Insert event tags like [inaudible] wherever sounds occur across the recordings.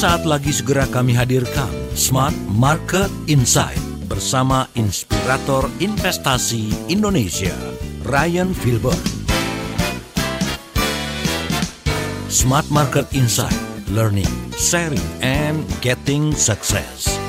Sesaat lagi segera kami hadirkan Smart Market Insight bersama inspirator investasi Indonesia, Ryan Filbert. Smart Market Insight, learning, sharing, and getting success.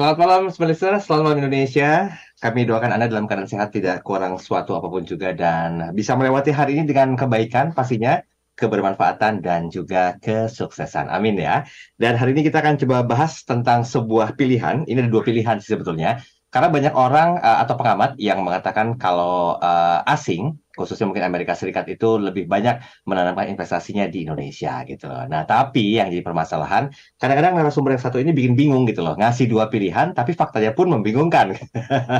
Selamat malam, Listener. Selamat malam Indonesia. Kami doakan Anda dalam keadaan sehat, tidak kurang suatu apa pun juga, dan bisa melewati hari ini dengan kebaikan pastinya, kebermanfaatan, dan juga kesuksesan. Amin ya. Dan hari ini kita akan coba bahas tentang sebuah pilihan. Ini ada dua pilihan sih sebetulnya. Karena banyak orang uh, atau pengamat yang mengatakan kalau uh, asing, khususnya mungkin Amerika Serikat itu lebih banyak menanamkan investasinya di Indonesia gitu loh. Nah, tapi yang jadi permasalahan, kadang-kadang narasumber yang satu ini bikin bingung gitu loh. Ngasih dua pilihan, tapi faktanya pun membingungkan.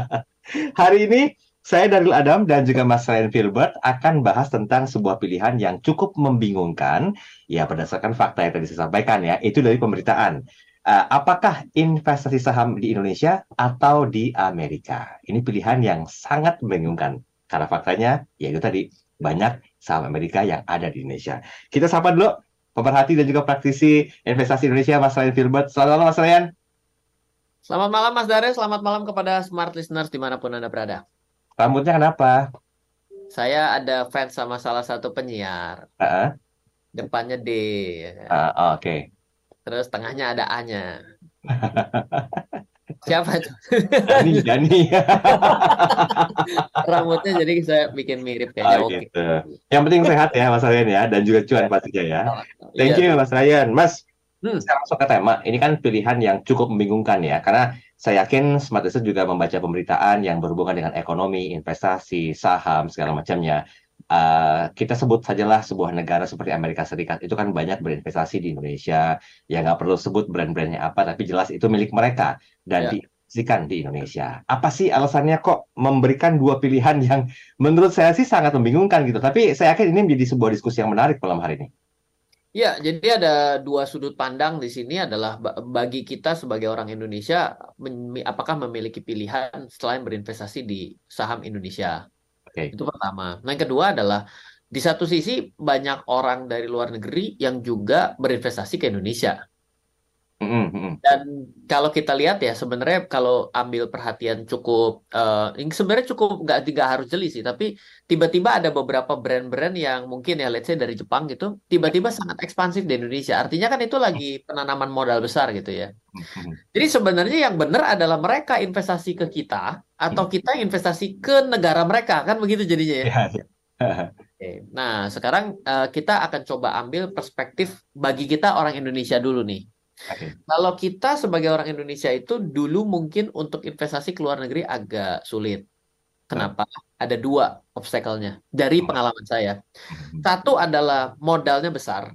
[laughs] Hari ini saya Darul Adam dan juga Mas Ryan Filbert akan bahas tentang sebuah pilihan yang cukup membingungkan ya berdasarkan fakta yang tadi saya sampaikan ya, itu dari pemberitaan. Uh, apakah investasi saham di Indonesia atau di Amerika? Ini pilihan yang sangat membingungkan karena faktanya yaitu tadi banyak saham Amerika yang ada di Indonesia. Kita sapa dulu pemerhati dan juga praktisi investasi Indonesia Mas Ryan Filbert. Selamat malam Mas Ryan. Selamat malam Mas Dare, selamat malam kepada smart listeners di mana pun Anda berada. Rambutnya kenapa? Saya ada fans sama salah satu penyiar. Uh -uh. Depannya D. Uh, Oke. Okay. Terus tengahnya ada A-nya. [laughs] Siapa itu? Dani, Dani. [laughs] Rambutnya jadi saya bikin mirip kayaknya. Oh, Oke. Gitu. Yang penting sehat ya Mas Ryan ya dan juga cuan pastinya ya. Thank iya. you Mas Ryan. Mas, hmm. saya masuk ke tema. Ini kan pilihan yang cukup membingungkan ya karena saya yakin Smart Research juga membaca pemberitaan yang berhubungan dengan ekonomi, investasi, saham segala macamnya. Uh, kita sebut sajalah sebuah negara seperti Amerika Serikat itu kan banyak berinvestasi di Indonesia ya nggak perlu sebut brand-brandnya apa tapi jelas itu milik mereka dan yeah. diinvestasikan di Indonesia apa sih alasannya kok memberikan dua pilihan yang menurut saya sih sangat membingungkan gitu tapi saya yakin ini menjadi sebuah diskusi yang menarik malam hari ini Ya, jadi ada dua sudut pandang di sini adalah bagi kita sebagai orang Indonesia, apakah memiliki pilihan selain berinvestasi di saham Indonesia. Okay. Itu pertama. Nah, yang kedua adalah di satu sisi banyak orang dari luar negeri yang juga berinvestasi ke Indonesia. Mm-hmm. Dan kalau kita lihat ya sebenarnya kalau ambil perhatian cukup, uh, sebenarnya cukup nggak nggak harus jeli sih, tapi tiba-tiba ada beberapa brand-brand yang mungkin ya let's say dari Jepang gitu, tiba-tiba sangat ekspansif di Indonesia. Artinya kan itu lagi penanaman modal besar gitu ya. Mm-hmm. Jadi sebenarnya yang benar adalah mereka investasi ke kita atau mm-hmm. kita investasi ke negara mereka kan begitu jadinya ya. Yeah, [laughs] yeah. Oke. Nah sekarang uh, kita akan coba ambil perspektif bagi kita orang Indonesia dulu nih. Okay. Kalau kita sebagai orang Indonesia itu dulu mungkin untuk investasi ke luar negeri agak sulit. Kenapa? Ada dua obstacle-nya dari pengalaman saya. Hmm. Satu adalah modalnya besar.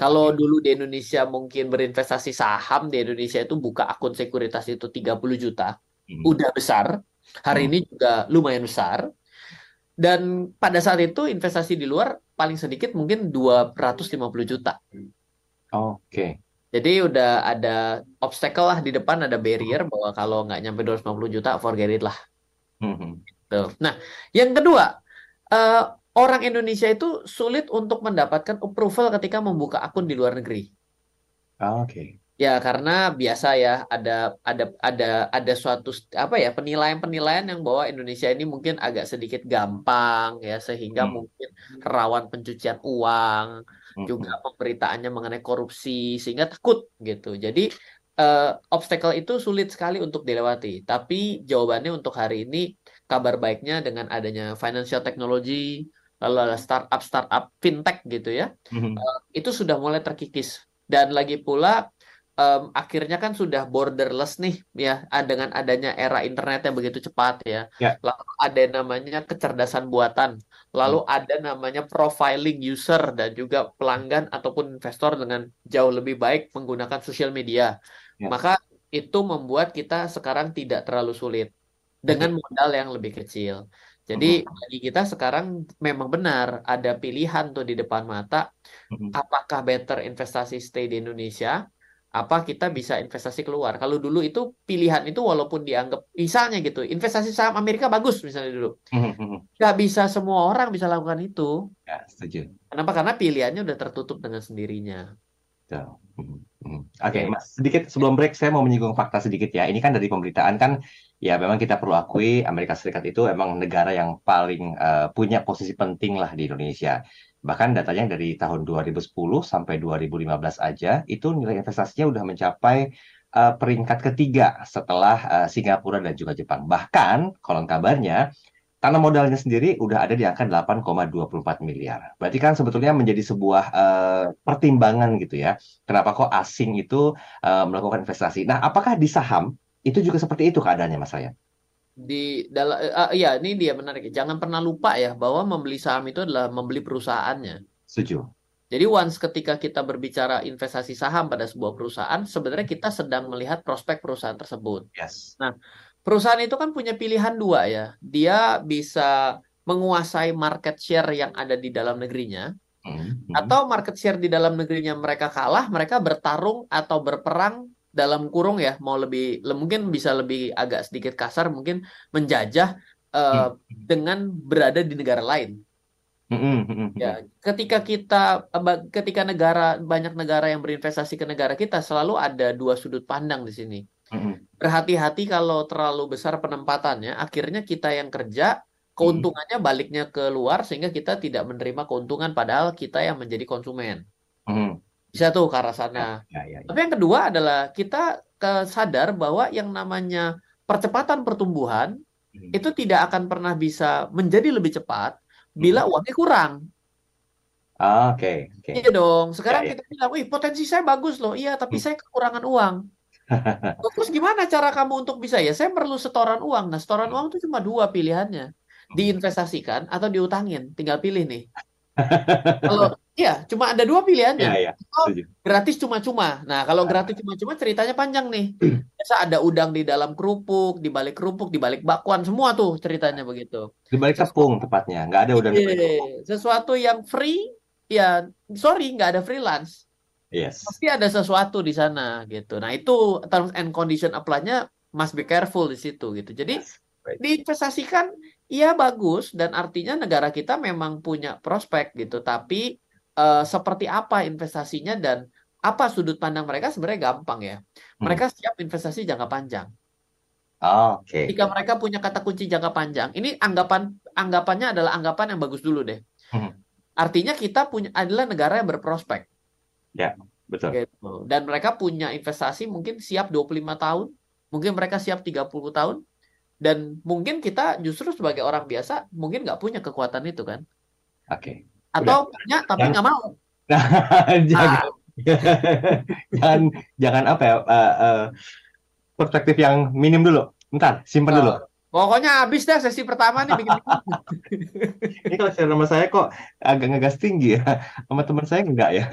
Kalau dulu di Indonesia mungkin berinvestasi saham di Indonesia itu buka akun sekuritas itu 30 juta. Hmm. Udah besar. Hari hmm. ini juga lumayan besar. Dan pada saat itu investasi di luar paling sedikit mungkin 250 juta. Oke. Okay. Jadi udah ada obstacle lah di depan, ada barrier bahwa kalau nggak nyampe 250 juta, forget it lah. Mm-hmm. Nah, yang kedua, uh, orang Indonesia itu sulit untuk mendapatkan approval ketika membuka akun di luar negeri. Oh, Oke. Okay. Ya karena biasa ya ada ada ada ada suatu apa ya penilaian-penilaian yang bahwa Indonesia ini mungkin agak sedikit gampang ya sehingga hmm. mungkin rawan pencucian uang juga pemberitaannya mengenai korupsi sehingga takut gitu. Jadi uh, obstacle itu sulit sekali untuk dilewati. Tapi jawabannya untuk hari ini kabar baiknya dengan adanya financial technology lalu startup startup fintech gitu ya, mm-hmm. uh, itu sudah mulai terkikis. Dan lagi pula um, akhirnya kan sudah borderless nih ya dengan adanya era internet yang begitu cepat ya. Yeah. Lalu ada namanya kecerdasan buatan Lalu hmm. ada namanya profiling user dan juga pelanggan ataupun investor dengan jauh lebih baik menggunakan sosial media. Ya. Maka itu membuat kita sekarang tidak terlalu sulit dengan modal yang lebih kecil. Jadi hmm. bagi kita sekarang memang benar ada pilihan tuh di depan mata. Hmm. Apakah better investasi stay di Indonesia apa kita bisa investasi keluar. Kalau dulu itu pilihan itu walaupun dianggap misalnya gitu, investasi saham Amerika bagus misalnya dulu. Nggak bisa semua orang bisa lakukan itu. Ya, setuju. Kenapa? Karena pilihannya udah tertutup dengan sendirinya. Oke, okay, Mas. Sedikit sebelum break saya mau menyinggung fakta sedikit ya. Ini kan dari pemberitaan kan ya memang kita perlu akui Amerika Serikat itu emang negara yang paling uh, punya posisi penting lah di Indonesia. Bahkan datanya dari tahun 2010 sampai 2015 aja, itu nilai investasinya udah mencapai uh, peringkat ketiga setelah uh, Singapura dan juga Jepang. Bahkan, konon kabarnya, tanah modalnya sendiri udah ada di angka 8,24 miliar. Berarti kan sebetulnya menjadi sebuah uh, pertimbangan gitu ya. Kenapa kok asing itu uh, melakukan investasi? Nah, apakah di saham itu juga seperti itu keadaannya, Mas Ryan? Di dalam uh, ya ini dia menarik jangan pernah lupa ya bahwa membeli saham itu adalah membeli perusahaannya. Setuju. Jadi once ketika kita berbicara investasi saham pada sebuah perusahaan sebenarnya kita sedang melihat prospek perusahaan tersebut. Yes. Nah perusahaan itu kan punya pilihan dua ya. Dia bisa menguasai market share yang ada di dalam negerinya mm -hmm. atau market share di dalam negerinya mereka kalah mereka bertarung atau berperang dalam kurung ya mau lebih mungkin bisa lebih agak sedikit kasar mungkin menjajah uh, hmm. dengan berada di negara lain. Hmm, hmm, hmm, ya, ketika kita ketika negara banyak negara yang berinvestasi ke negara kita selalu ada dua sudut pandang di sini. Berhati-hati kalau terlalu besar penempatannya, akhirnya kita yang kerja keuntungannya baliknya ke luar sehingga kita tidak menerima keuntungan padahal kita yang menjadi konsumen. Bisa tuh ke arah sana. Ya, ya, ya, Tapi yang kedua adalah kita sadar bahwa yang namanya percepatan pertumbuhan hmm. itu tidak akan pernah bisa menjadi lebih cepat bila hmm. uangnya kurang. Ah, oke. Okay, okay. Iya dong. Sekarang ya, ya. kita bilang, wih potensi saya bagus loh. Iya, tapi hmm. saya kekurangan uang. [laughs] Terus gimana cara kamu untuk bisa ya? Saya perlu setoran uang. Nah, setoran uang itu cuma dua pilihannya. Hmm. Diinvestasikan atau diutangin. Tinggal pilih nih. Kalau Iya, cuma ada dua pilihannya. Ya, ya. Oh, gratis cuma-cuma. Nah, kalau gratis cuma-cuma ceritanya panjang nih. [clears throat] Biasa ada udang di dalam kerupuk, di balik kerupuk, di balik bakwan, semua tuh ceritanya begitu. Di balik tepung tepatnya, nggak ada udang. Iya, sesuatu yang free, ya sorry, nggak ada freelance. Yes. Pasti ada sesuatu di sana gitu. Nah, itu terms and condition apply-nya must be careful di situ gitu. Jadi yes. right. diinvestasikan iya bagus dan artinya negara kita memang punya prospek gitu, tapi uh, seperti apa investasinya dan apa sudut pandang mereka sebenarnya gampang ya. Hmm. Mereka hmm. siap investasi jangka panjang. Oh, Oke. Okay. Jika mereka punya kata kunci jangka panjang, ini anggapan anggapannya adalah anggapan yang bagus dulu deh. Hmm. Artinya kita punya adalah negara yang berprospek. Ya, betul. Gitu. Dan mereka punya investasi mungkin siap 25 tahun, mungkin mereka siap 30 tahun, dan mungkin kita justru sebagai orang biasa mungkin nggak punya kekuatan itu kan. Oke. Okay atau punya tapi nggak mau [laughs] jangan, ah. jangan jangan apa ya uh, uh, perspektif yang minim dulu Bentar, simpan dulu. Pokoknya habis dah sesi pertama nih bikin. [laughs] Ini kalau share nama saya kok agak ngegas tinggi ya. Sama teman saya enggak ya.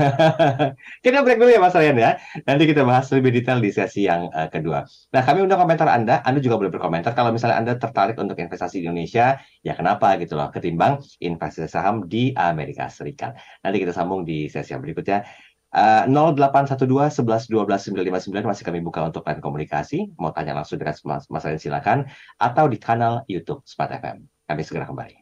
[laughs] kita break dulu ya Mas Ryan ya. Nanti kita bahas lebih detail di sesi yang uh, kedua. Nah, kami undang komentar Anda. Anda juga boleh berkomentar kalau misalnya Anda tertarik untuk investasi di Indonesia, ya kenapa gitu loh, ketimbang investasi saham di Amerika Serikat. Nanti kita sambung di sesi yang berikutnya. Uh, 0812 11 12 959 masih kami buka untuk lain komunikasi. Mau tanya langsung dengan Mas, Mas silakan. Atau di kanal YouTube Smart FM. Kami segera kembali.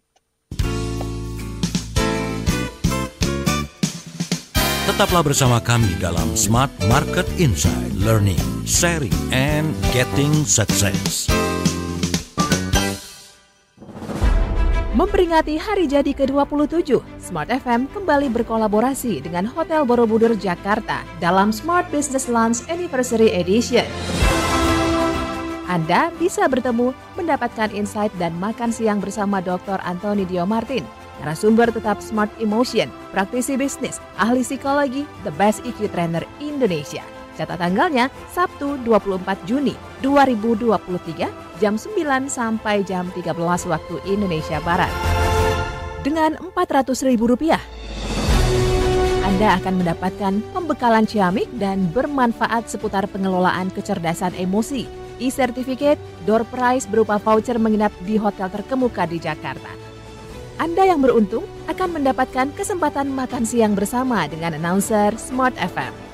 Tetaplah bersama kami dalam Smart Market Insight Learning, Sharing, and Getting Success. Memperingati hari jadi ke-27, Smart FM kembali berkolaborasi dengan Hotel Borobudur Jakarta dalam Smart Business Lunch Anniversary Edition. Anda bisa bertemu, mendapatkan insight dan makan siang bersama Dr. Anthony Dio Martin, narasumber tetap Smart Emotion, praktisi bisnis, ahli psikologi, the best EQ trainer Indonesia. Catat tanggalnya Sabtu 24 Juni 2023 jam 9 sampai jam 13 waktu Indonesia Barat. Dengan Rp400.000, Anda akan mendapatkan pembekalan ciamik dan bermanfaat seputar pengelolaan kecerdasan emosi, e-certificate, door prize berupa voucher menginap di hotel terkemuka di Jakarta. Anda yang beruntung akan mendapatkan kesempatan makan siang bersama dengan announcer Smart FM.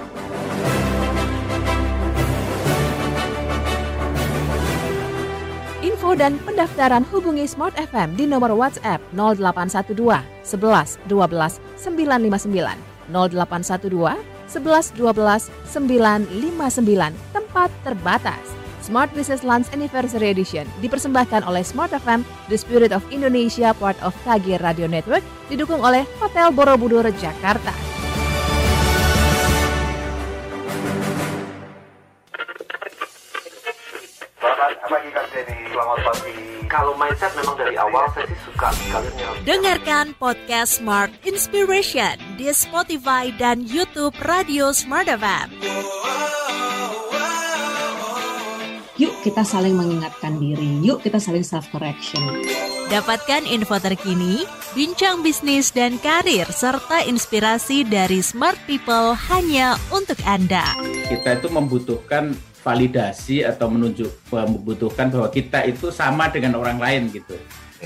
Dan pendaftaran hubungi Smart FM di nomor WhatsApp 0812 11 12 959 0812 11 12 959 tempat terbatas. Smart Business Lunch Anniversary Edition dipersembahkan oleh Smart FM, The Spirit of Indonesia, part of KG Radio Network, didukung oleh Hotel Borobudur, Jakarta. Selamat pagi. Kalau mindset memang dari awal saya sih suka sekali Dengarkan podcast Smart Inspiration di Spotify dan YouTube Radio Smart FM. Yuk kita saling mengingatkan diri, yuk kita saling self correction. Dapatkan info terkini, bincang bisnis dan karir serta inspirasi dari smart people hanya untuk Anda. Kita itu membutuhkan validasi atau menunjuk membutuhkan bahwa kita itu sama dengan orang lain gitu.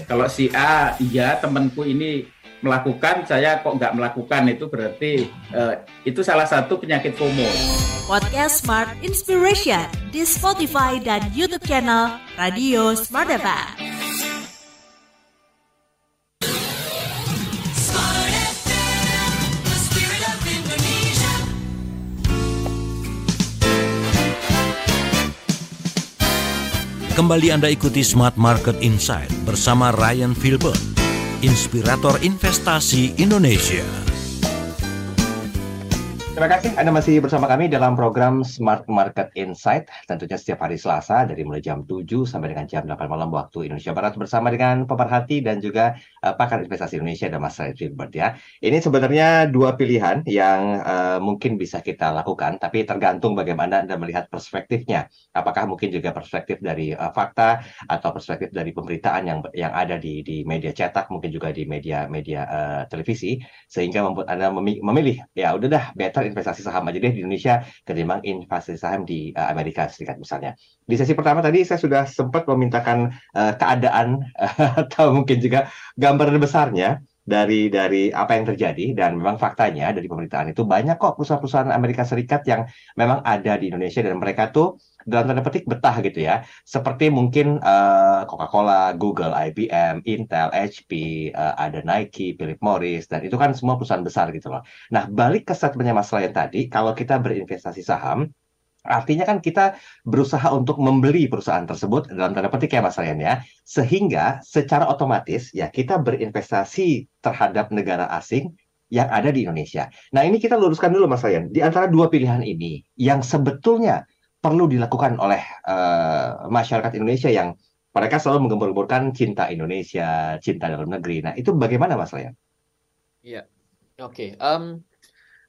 Kalau si A, iya temanku ini melakukan, saya kok nggak melakukan itu berarti uh, itu salah satu penyakit FOMO. Podcast Smart Inspiration di Spotify dan YouTube channel Radio Smart FM. Kembali Anda ikuti Smart Market Insight bersama Ryan Filbert, inspirator investasi Indonesia. Terima kasih Anda masih bersama kami dalam program Smart Market Insight. Tentunya setiap hari Selasa dari mulai jam 7 sampai dengan jam 8 malam waktu Indonesia Barat bersama dengan pemerhati dan juga uh, pakar investasi Indonesia dan Mas Ray Gilbert ya. Ini sebenarnya dua pilihan yang uh, mungkin bisa kita lakukan, tapi tergantung bagaimana Anda melihat perspektifnya. Apakah mungkin juga perspektif dari uh, fakta atau perspektif dari pemberitaan yang yang ada di di media cetak, mungkin juga di media media uh, televisi, sehingga membuat Anda memilih ya udah dah better investasi saham aja deh di Indonesia ketimbang investasi saham di uh, Amerika Serikat misalnya. Di sesi pertama tadi saya sudah sempat memintakan uh, keadaan uh, [laughs] atau mungkin juga gambaran besarnya dari dari apa yang terjadi dan memang faktanya dari pemerintahan itu banyak kok perusahaan-perusahaan Amerika Serikat yang memang ada di Indonesia dan mereka tuh dalam tanda petik betah gitu ya. Seperti mungkin uh, Coca-Cola, Google, IBM, Intel, HP, uh, ada Nike, Philip Morris dan itu kan semua perusahaan besar gitu loh. Nah, balik ke statementnya Mas Ryan tadi, kalau kita berinvestasi saham Artinya kan kita berusaha untuk membeli perusahaan tersebut dalam tanda petik ya Mas Ryan ya. Sehingga secara otomatis ya kita berinvestasi terhadap negara asing yang ada di Indonesia. Nah ini kita luruskan dulu Mas Ryan. Di antara dua pilihan ini yang sebetulnya perlu dilakukan oleh uh, masyarakat Indonesia yang mereka selalu menggembur-gemburkan cinta Indonesia, cinta dalam negeri. Nah itu bagaimana Mas Ryan? Iya, oke. Okay. Um,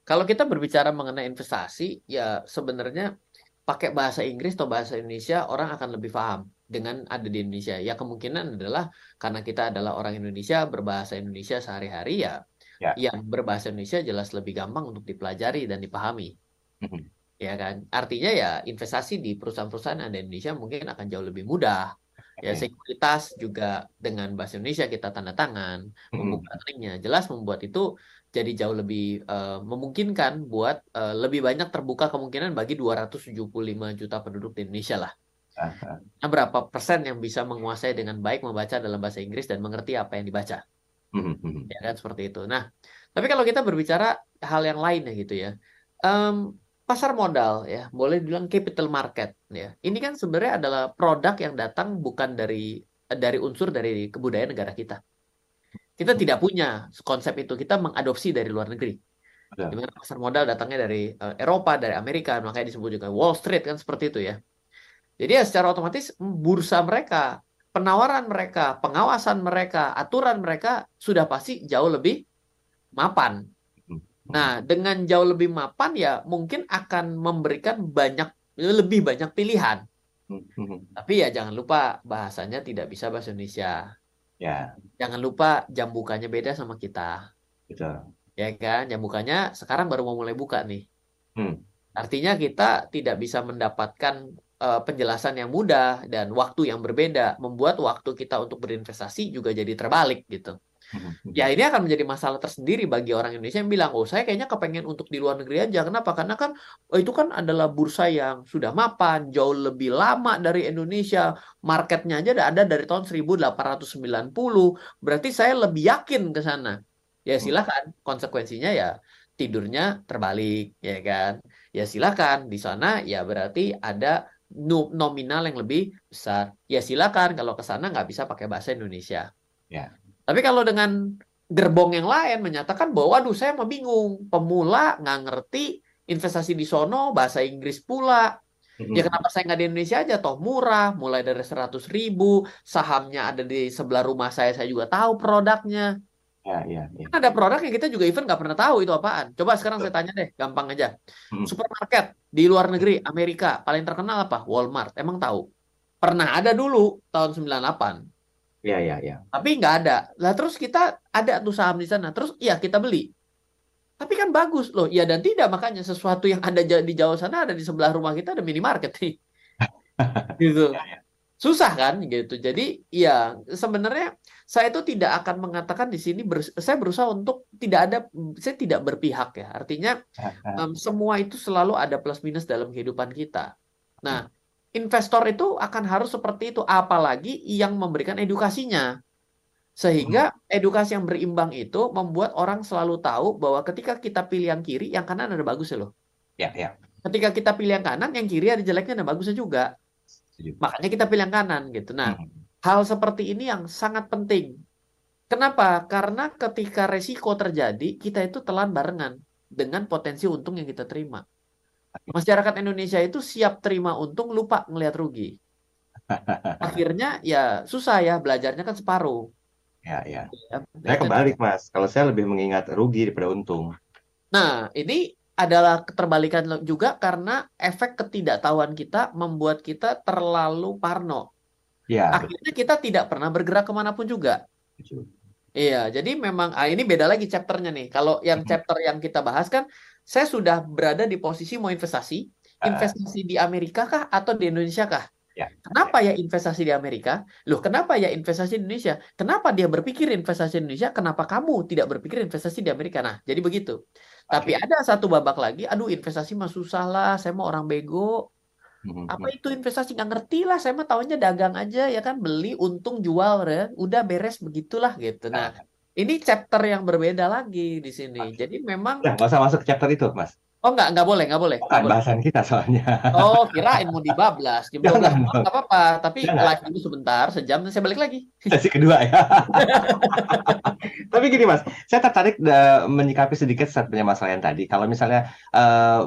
kalau kita berbicara mengenai investasi, ya sebenarnya pakai bahasa Inggris atau bahasa Indonesia orang akan lebih paham dengan ada di Indonesia. Ya kemungkinan adalah karena kita adalah orang Indonesia berbahasa Indonesia sehari-hari ya, ya, yang berbahasa Indonesia jelas lebih gampang untuk dipelajari dan dipahami. Mm-hmm. Ya kan, artinya ya investasi di perusahaan-perusahaan ada di Indonesia mungkin akan jauh lebih mudah. Ya sekuritas juga dengan bahasa Indonesia kita tanda tangan, mm-hmm. membuka linknya, jelas membuat itu jadi jauh lebih uh, memungkinkan buat uh, lebih banyak terbuka kemungkinan bagi 275 juta penduduk di Indonesia lah. Nah, berapa persen yang bisa menguasai dengan baik membaca dalam bahasa Inggris dan mengerti apa yang dibaca? Mm-hmm. Ya kan seperti itu. Nah, tapi kalau kita berbicara hal yang lain ya gitu ya, um, pasar modal ya, boleh bilang capital market ya. Ini kan sebenarnya adalah produk yang datang bukan dari dari unsur dari kebudayaan negara kita kita tidak punya konsep itu. Kita mengadopsi dari luar negeri. Ya. Di mana pasar modal datangnya dari uh, Eropa, dari Amerika, makanya disebut juga Wall Street kan seperti itu ya. Jadi ya secara otomatis bursa mereka, penawaran mereka, pengawasan mereka, aturan mereka sudah pasti jauh lebih mapan. Nah, dengan jauh lebih mapan ya mungkin akan memberikan banyak lebih banyak pilihan. Hmm, Tapi ya jangan lupa bahasanya tidak bisa bahasa Indonesia. Ya. Jangan lupa jam bukanya beda sama kita. Betul. Ya kan, jam bukanya sekarang baru mau mulai buka nih. Hmm. Artinya kita tidak bisa mendapatkan uh, penjelasan yang mudah dan waktu yang berbeda, membuat waktu kita untuk berinvestasi juga jadi terbalik gitu. Mhm. Ya ini akan menjadi masalah tersendiri bagi orang Indonesia yang bilang, oh saya kayaknya kepengen untuk di luar negeri aja. Kenapa? Karena kan oh, itu kan adalah bursa yang sudah mapan, jauh lebih lama dari Indonesia. Marketnya aja ada dari tahun 1890. Berarti saya lebih yakin ke sana. Ya Hmm. silakan. Konsekuensinya ya tidurnya terbalik, ya kan? Ya silakan. Di sana ya berarti ada nominal yang lebih besar. Ya silakan. Kalau ke sana nggak bisa pakai bahasa Indonesia. Ya. Tapi kalau dengan gerbong yang lain menyatakan bahwa, waduh saya mau bingung, pemula nggak ngerti investasi di sono, bahasa Inggris pula. Mhm. Ya kenapa saya nggak di Indonesia aja? Toh murah, mulai dari 100 ribu, sahamnya ada di sebelah rumah saya, saya juga tahu produknya. Ya, ya, ya. Kan ada produk yang kita juga even nggak pernah tahu itu apaan. Coba sekarang saya tanya deh, gampang aja. Mhm. Supermarket di luar negeri, Amerika, paling terkenal apa? Walmart. Emang tahu? Pernah ada dulu tahun 98. Ya, ya, ya. Tapi nggak ada. Lah terus kita ada tuh saham di sana. Terus ya kita beli. Tapi kan bagus loh. Ya dan tidak makanya sesuatu yang ada di jauh sana ada di sebelah rumah kita ada minimarket nih. [laughs] gitu. Susah kan gitu. Jadi ya sebenarnya saya itu tidak akan mengatakan di sini berus- saya berusaha untuk tidak ada saya tidak berpihak ya. Artinya em, semua itu selalu ada plus minus dalam kehidupan kita. Nah, investor itu akan harus seperti itu, apalagi yang memberikan edukasinya. Sehingga edukasi yang berimbang itu membuat orang selalu tahu bahwa ketika kita pilih yang kiri, yang kanan ada bagusnya loh. Ya, ya. Ketika kita pilih yang kanan, yang kiri ada jeleknya dan bagusnya juga. Setuju. Makanya kita pilih yang kanan gitu. Nah, Mhm. hal seperti ini yang sangat penting. Kenapa? Karena ketika resiko terjadi, kita itu telan barengan dengan potensi untung yang kita terima. Masyarakat Indonesia itu siap terima untung, lupa ngelihat rugi. [laughs] Akhirnya ya susah ya, belajarnya kan separuh. Ya, ya. ya. Saya kebalik, Mas. Kalau saya lebih mengingat rugi daripada untung. Nah, ini adalah keterbalikan juga karena efek ketidaktahuan kita membuat kita terlalu parno. Ya, Akhirnya kita tidak pernah bergerak ke mana pun juga. betul. Iya, jadi memang ah, ini beda lagi chapternya nih. Kalau yang Mhm. chapter yang kita bahas kan, saya sudah berada di posisi mau investasi, Ah. investasi di Amerika kah atau di Indonesia kah? Ya. Kenapa ya investasi di Amerika? Loh, kenapa ya investasi di Indonesia? Kenapa dia berpikir investasi di Indonesia? Kenapa kamu tidak berpikir investasi di Amerika? Nah, jadi begitu. Tapi ada satu babak lagi, aduh investasi mah susah lah, saya mau orang bego. Mhm. Apa itu investasi? Nggak ngerti lah, saya mah tahunya dagang aja ya kan, beli, untung, jual, ya. udah beres begitulah gitu. Nah, ini chapter yang berbeda lagi di sini. Jadi memang, nggak usah masuk ke chapter itu, Mas. oh nggak, nggak boleh, nggak boleh. Bukan boleh. bahasan kita soalnya. Oh, kirain mau dibablas. [laughs] Jam 12 Jangan. malam nggak apa-apa. Tapi Jangan. live dulu sebentar, sejam, dan saya balik lagi. [laughs] Sesi kedua ya. Tapi gini Mas, saya tertarik eh, menyikapi sedikit saat penyamasalan tadi. Kalau misalnya eh,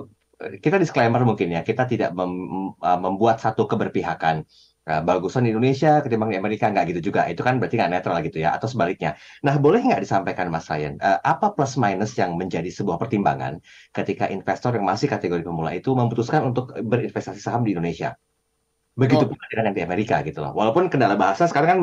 kita disclaimer mungkin ya, kita tidak mem- eh, membuat satu keberpihakan. Eh, bagusan di Indonesia ketimbang di Amerika nggak gitu juga. Itu kan berarti nggak netral gitu ya, atau sebaliknya. Nah, boleh nggak disampaikan Mas Ryan, eh, apa plus minus yang menjadi sebuah pertimbangan ketika investor yang masih kategori pemula itu memutuskan untuk berinvestasi saham di Indonesia? Begitu Oh. pula dengan yang di Amerika gitu loh. Walaupun kendala bahasa sekarang kan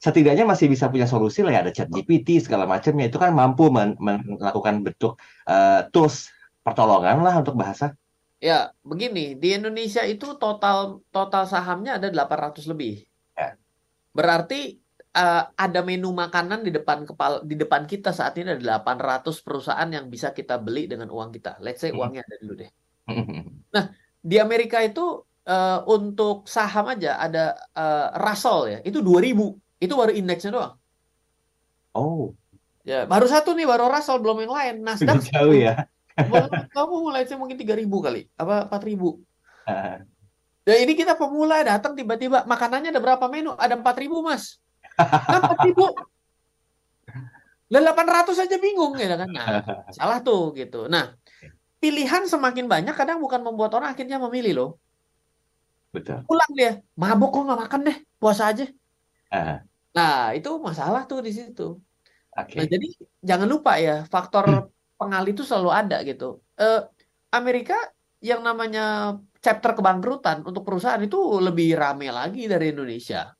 setidaknya masih bisa punya solusi lah ya ada chat GPT segala macamnya itu kan mampu men- melakukan bentuk eh, tools pertolongan lah untuk bahasa. Ya, begini, di Indonesia itu total total sahamnya ada 800 lebih. Ya. Berarti eh, ada menu makanan di depan kepala di depan kita saat ini ada 800 perusahaan yang bisa kita beli dengan uang kita. Let's say Hmm. uangnya ada dulu deh. Di Amerika itu eh, untuk saham aja ada eh, Russell ya, itu 2000. Itu baru indeksnya doang. Oh, Ya, baru satu nih, baru Russell, belum yang lain. Nasdaq jauh ya. Kamu mulai sih mungkin 3000 kali, apa 4000. Ah, Ya ini kita pemula datang tiba-tiba makanannya ada berapa menu? Ada 4000 mas. Nah, 4000. Lah 800 aja bingung ya kan. Nah, [laughs] salah tuh gitu. Nah, pilihan semakin banyak kadang bukan membuat orang akhirnya memilih loh. Betul. Pulang dia, mabuk kok nggak makan deh, puasa aja. Ah, Nah, itu masalah tuh di situ. Oke. Nah, jadi jangan lupa ya, faktor pengali itu selalu ada gitu. Eh, Amerika yang namanya chapter kebangkrutan untuk perusahaan itu lebih rame lagi dari Indonesia.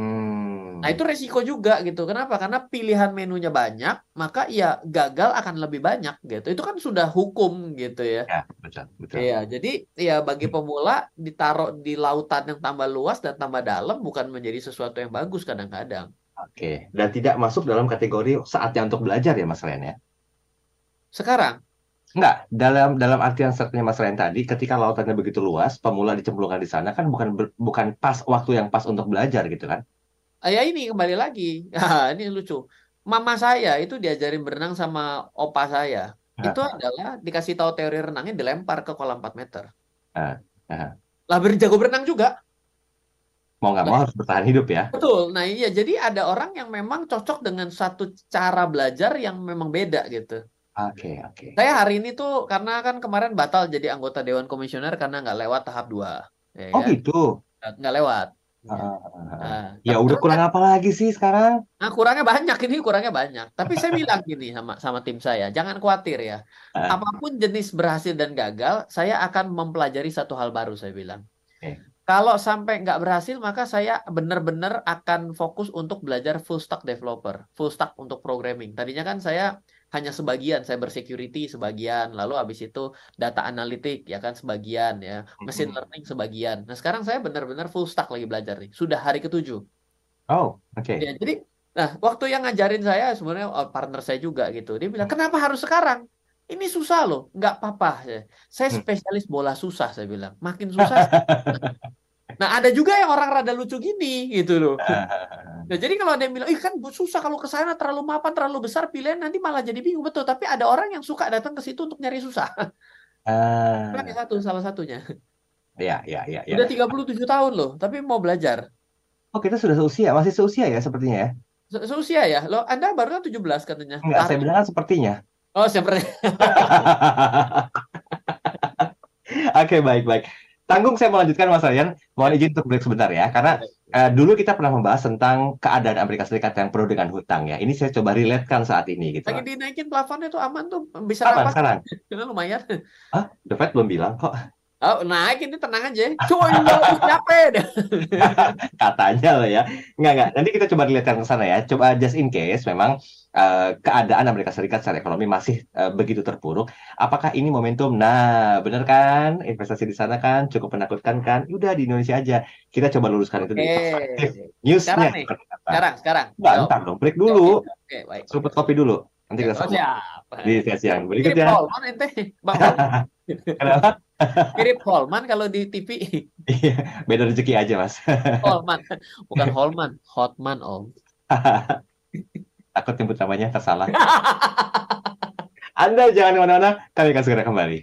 Hmm. Nah, itu resiko juga gitu. Kenapa? Karena pilihan menunya banyak, maka ya gagal akan lebih banyak gitu. Itu kan sudah hukum gitu ya. Ya, betul, betul. Iya, jadi ya bagi pemula ditaruh di lautan yang tambah luas dan tambah dalam bukan menjadi sesuatu yang bagus kadang-kadang. Oke, dan tidak masuk dalam kategori saatnya untuk belajar ya Mas Ren ya? Sekarang? Enggak, dalam dalam artian sepertinya Mas Ren tadi, ketika lautannya begitu luas, pemula dicemplungkan di sana kan bukan bukan pas waktu yang pas untuk belajar gitu kan? Ah, ya ini kembali lagi. [laughs] Ah, ini lucu. Mama saya itu diajarin berenang sama opa saya. Itu adalah dikasih tahu teori renangnya dilempar ke kolam 4 meter. Lah berjago berenang juga mau nggak mau harus bertahan hidup ya. Betul. Nah iya, jadi ada orang yang memang cocok dengan satu cara belajar yang memang beda gitu. Oke, okay, oke. Okay. Saya hari ini tuh karena kan kemarin batal jadi anggota Dewan Komisioner karena nggak lewat tahap dua. Ya, oh kan? gitu? Nggak lewat. Uh, nah, ya udah kurang apa lagi sih sekarang? Nah kurangnya banyak ini kurangnya banyak. Tapi saya bilang gini sama sama tim saya, jangan khawatir ya. Uh. Apa pun jenis berhasil dan gagal, saya akan mempelajari satu hal baru saya bilang. Okay. Kalau sampai nggak berhasil, maka saya benar-benar akan fokus untuk belajar full stack developer, full stack untuk programming. Tadinya kan saya hanya sebagian, cyber security sebagian, lalu habis itu data analitik ya kan sebagian ya, machine learning sebagian. Nah sekarang saya benar-benar full stack lagi belajar nih, sudah hari ketujuh. Oh, oke. Okay. Ya, jadi, nah waktu yang ngajarin saya sebenarnya oh, partner saya juga gitu, dia bilang kenapa harus sekarang? Ini susah loh, nggak apa-apa. Saya hmm. spesialis bola susah, saya bilang. Makin susah. [laughs] nah, ada juga yang orang rada lucu gini, gitu loh. [laughs] Nah, jadi kalau ada yang bilang, ih kan susah kalau ke sana terlalu mapan, terlalu besar, pilihan nanti malah jadi bingung. Betul, tapi ada orang yang suka datang ke situ untuk nyari susah. Uh, kan satu, salah satunya. Ya, ya, ya. ya. Udah 37 tahun loh, tapi mau belajar. Oh, kita sudah seusia, masih seusia ya sepertinya ya? Se seusia ya? Lo Anda baru kan 17 katanya. Enggak, saya bilang kan sepertinya. Oh, seperti. [laughs] Oke, baik, baik. Tanggung saya melanjutkan Mas Ryan. Mohon izin untuk break sebentar ya, karena uh, dulu kita pernah membahas tentang keadaan Amerika Serikat yang penuh dengan hutang ya. Ini saya coba relatekan saat ini gitu. Lagi dinaikin plafonnya tuh aman tuh, bisa aman sekarang. [laughs] Karena lumayan. Ah, The Fed belum bilang kok. Oh, naik ini tenang aja. Cuy, capek [laughs] Katanya loh ya. Enggak, enggak. Nanti kita coba lihat ke sana ya. Coba just in case memang uh, keadaan Amerika Serikat secara ekonomi masih uh, begitu terpuruk. Apakah ini momentum? Nah, benar kan? Investasi di sana kan cukup menakutkan kan? Udah di Indonesia aja. Kita coba luruskan itu di perspektif newsnya. Sekarang nih. Sekarang, sekarang. Enggak, ntar dong. Break dulu. Oke, okay, baik. Seruput kopi dulu. Nanti kita oh, siap. Di sesi yang berikutnya. [laughs] Kenapa? Mirip Holman kalau di TV. Iya, beda rezeki aja, Mas. Holman. Bukan Holman, Hotman, Om. [laughs] Takut nyebut namanya tersalah. [laughs] Anda jangan ke mana-mana, kami akan segera kembali.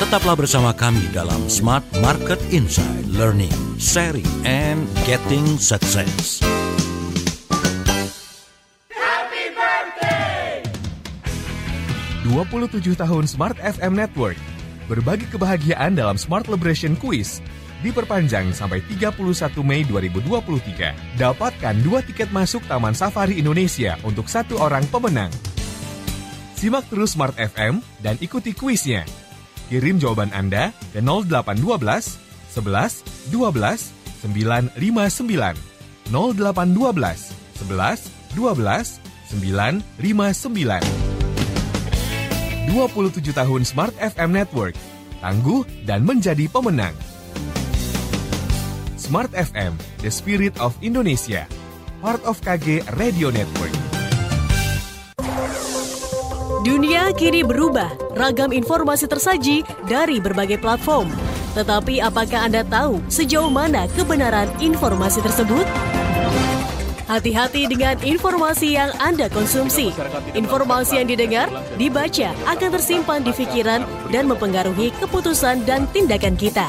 Tetaplah bersama kami dalam Smart Market Insight Learning, Sharing, and Getting Success. 27 tahun Smart FM Network. Berbagi kebahagiaan dalam Smart Celebration Quiz diperpanjang sampai 31 Mei 2023. Dapatkan dua tiket masuk Taman Safari Indonesia untuk satu orang pemenang. Simak terus Smart FM dan ikuti kuisnya. Kirim jawaban Anda ke 0812 11 12 959 0812 11 12 959 27 tahun Smart FM Network. Tangguh dan menjadi pemenang. Smart FM, the spirit of Indonesia. Part of KG Radio Network. Dunia kini berubah, ragam informasi tersaji dari berbagai platform. Tetapi apakah Anda tahu sejauh mana kebenaran informasi tersebut? Hati-hati dengan informasi yang Anda konsumsi. Informasi yang didengar, dibaca akan tersimpan di pikiran dan mempengaruhi keputusan dan tindakan kita.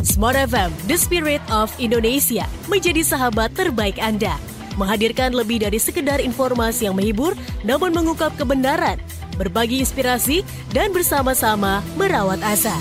Smart FM, The Spirit of Indonesia, menjadi sahabat terbaik Anda. Menghadirkan lebih dari sekedar informasi yang menghibur, namun mengungkap kebenaran, berbagi inspirasi, dan bersama-sama merawat asa.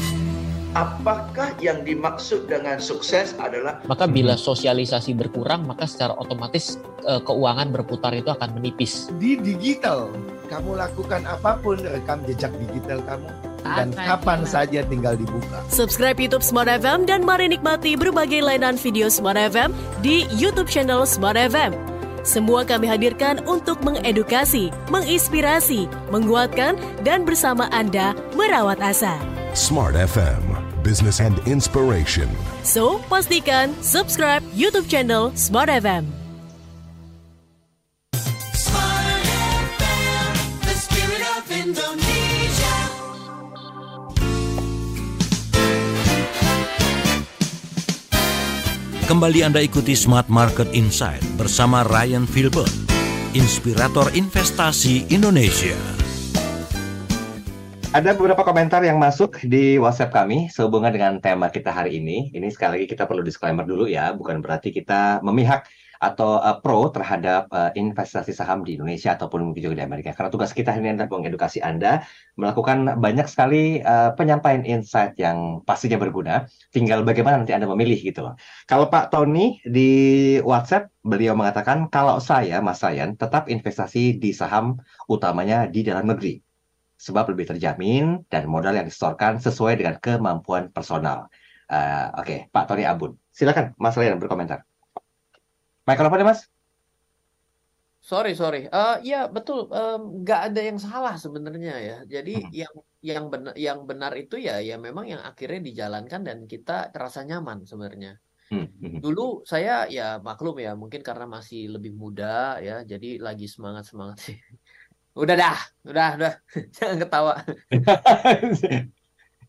Apakah yang dimaksud dengan sukses adalah maka bila sosialisasi berkurang maka secara otomatis e, keuangan berputar itu akan menipis. Di digital kamu lakukan apa pun rekam jejak digital kamu dan kapan saja tinggal dibuka. Subscribe YouTube Smart FM dan mari nikmati berbagai layanan video Smart FM di YouTube channel Smart FM. Semua kami hadirkan untuk mengedukasi, menginspirasi, menguatkan, dan bersama Anda merawat asa. Smart FM business and inspiration. So, pastikan subscribe YouTube channel Smart FM. Kembali Anda ikuti Smart Market Insight bersama Ryan Filbert, inspirator investasi Indonesia. Ada beberapa komentar yang masuk di WhatsApp kami sehubungan dengan tema kita hari ini. Ini sekali lagi kita perlu disclaimer dulu ya, bukan berarti kita memihak atau uh, pro terhadap uh, investasi saham di Indonesia ataupun mungkin juga di Amerika. Karena tugas kita ini adalah mengedukasi Anda, melakukan banyak sekali uh, penyampaian insight yang pastinya berguna. Tinggal bagaimana nanti Anda memilih gitu loh. Kalau Pak Tony di WhatsApp, beliau mengatakan kalau saya, Mas Ryan, tetap investasi di saham utamanya di dalam negeri. Sebab lebih terjamin dan modal yang disetorkan sesuai dengan kemampuan personal. Uh, Oke, okay. Pak Tony Abun. Silakan Mas Ryan berkomentar. Mikrofonnya Mas? Sorry, sorry. Uh, ya betul, nggak um, ada yang salah sebenarnya ya. Jadi hmm. yang yang benar yang benar itu ya ya memang yang akhirnya dijalankan dan kita terasa nyaman sebenarnya. Hmm. hmm. Dulu saya ya maklum ya, mungkin karena masih lebih muda ya, jadi lagi semangat semangat sih. [laughs] Udah dah, udah, udah, [laughs] jangan ketawa. [laughs]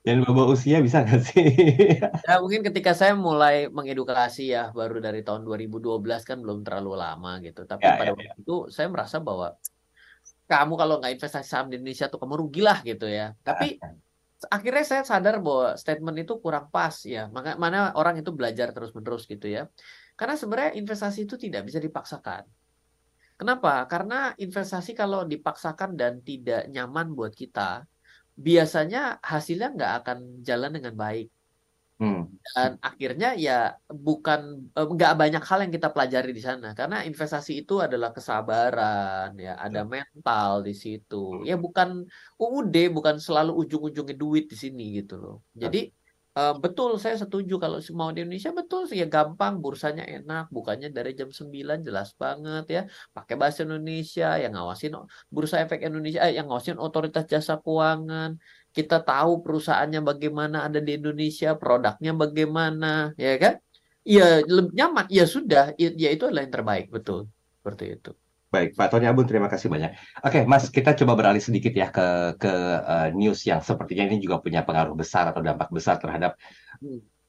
Dan bawa usia bisa nggak sih? [laughs] ya mungkin ketika saya mulai mengedukasi ya baru dari tahun 2012 kan belum terlalu lama gitu. Tapi ya, pada ya, waktu ya. itu saya merasa bahwa kamu kalau nggak investasi saham di Indonesia tuh kamu rugilah gitu ya. Tapi ya. akhirnya saya sadar bahwa statement itu kurang pas ya. Maka mana orang itu belajar terus-menerus gitu ya. Karena sebenarnya investasi itu tidak bisa dipaksakan. Kenapa? Karena investasi kalau dipaksakan dan tidak nyaman buat kita, biasanya hasilnya nggak akan jalan dengan baik. Hmm. Dan akhirnya ya bukan eh, nggak banyak hal yang kita pelajari di sana. Karena investasi itu adalah kesabaran ya ada mental di situ. Ya bukan UUD bukan selalu ujung-ujungnya duit di sini gitu loh. Jadi Uh, betul, saya setuju kalau mau di Indonesia betul sih ya gampang, bursanya enak, bukannya dari jam 9 jelas banget ya. Pakai bahasa Indonesia, yang ngawasin Bursa Efek Indonesia, eh, yang ngawasin Otoritas Jasa Keuangan. Kita tahu perusahaannya bagaimana ada di Indonesia, produknya bagaimana, ya kan? Ya nyaman, ya sudah, ya, ya itu adalah yang terbaik, betul. Seperti itu. Baik, Pak Tony Abun, terima kasih banyak. Oke, Mas, kita coba beralih sedikit ya ke ke uh, news yang sepertinya ini juga punya pengaruh besar atau dampak besar terhadap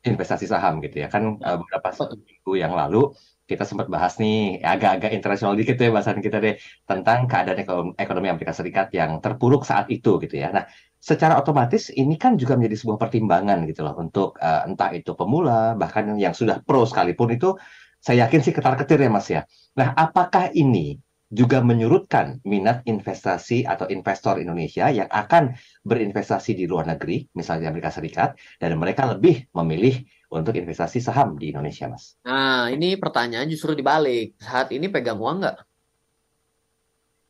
investasi saham gitu ya. Kan uh, beberapa minggu yang lalu kita sempat bahas nih agak-agak internasional dikit ya bahasan kita deh tentang keadaan ekonomi Amerika Serikat yang terpuruk saat itu gitu ya. Nah, secara otomatis ini kan juga menjadi sebuah pertimbangan gitu loh untuk uh, entah itu pemula bahkan yang sudah pro sekalipun itu saya yakin sih ketar-ketir ya Mas ya. Nah, apakah ini juga menyurutkan minat investasi atau investor Indonesia yang akan berinvestasi di luar negeri, misalnya Amerika Serikat, dan mereka lebih memilih untuk investasi saham di Indonesia, Mas. Nah, ini pertanyaan justru dibalik. Saat ini pegang uang nggak?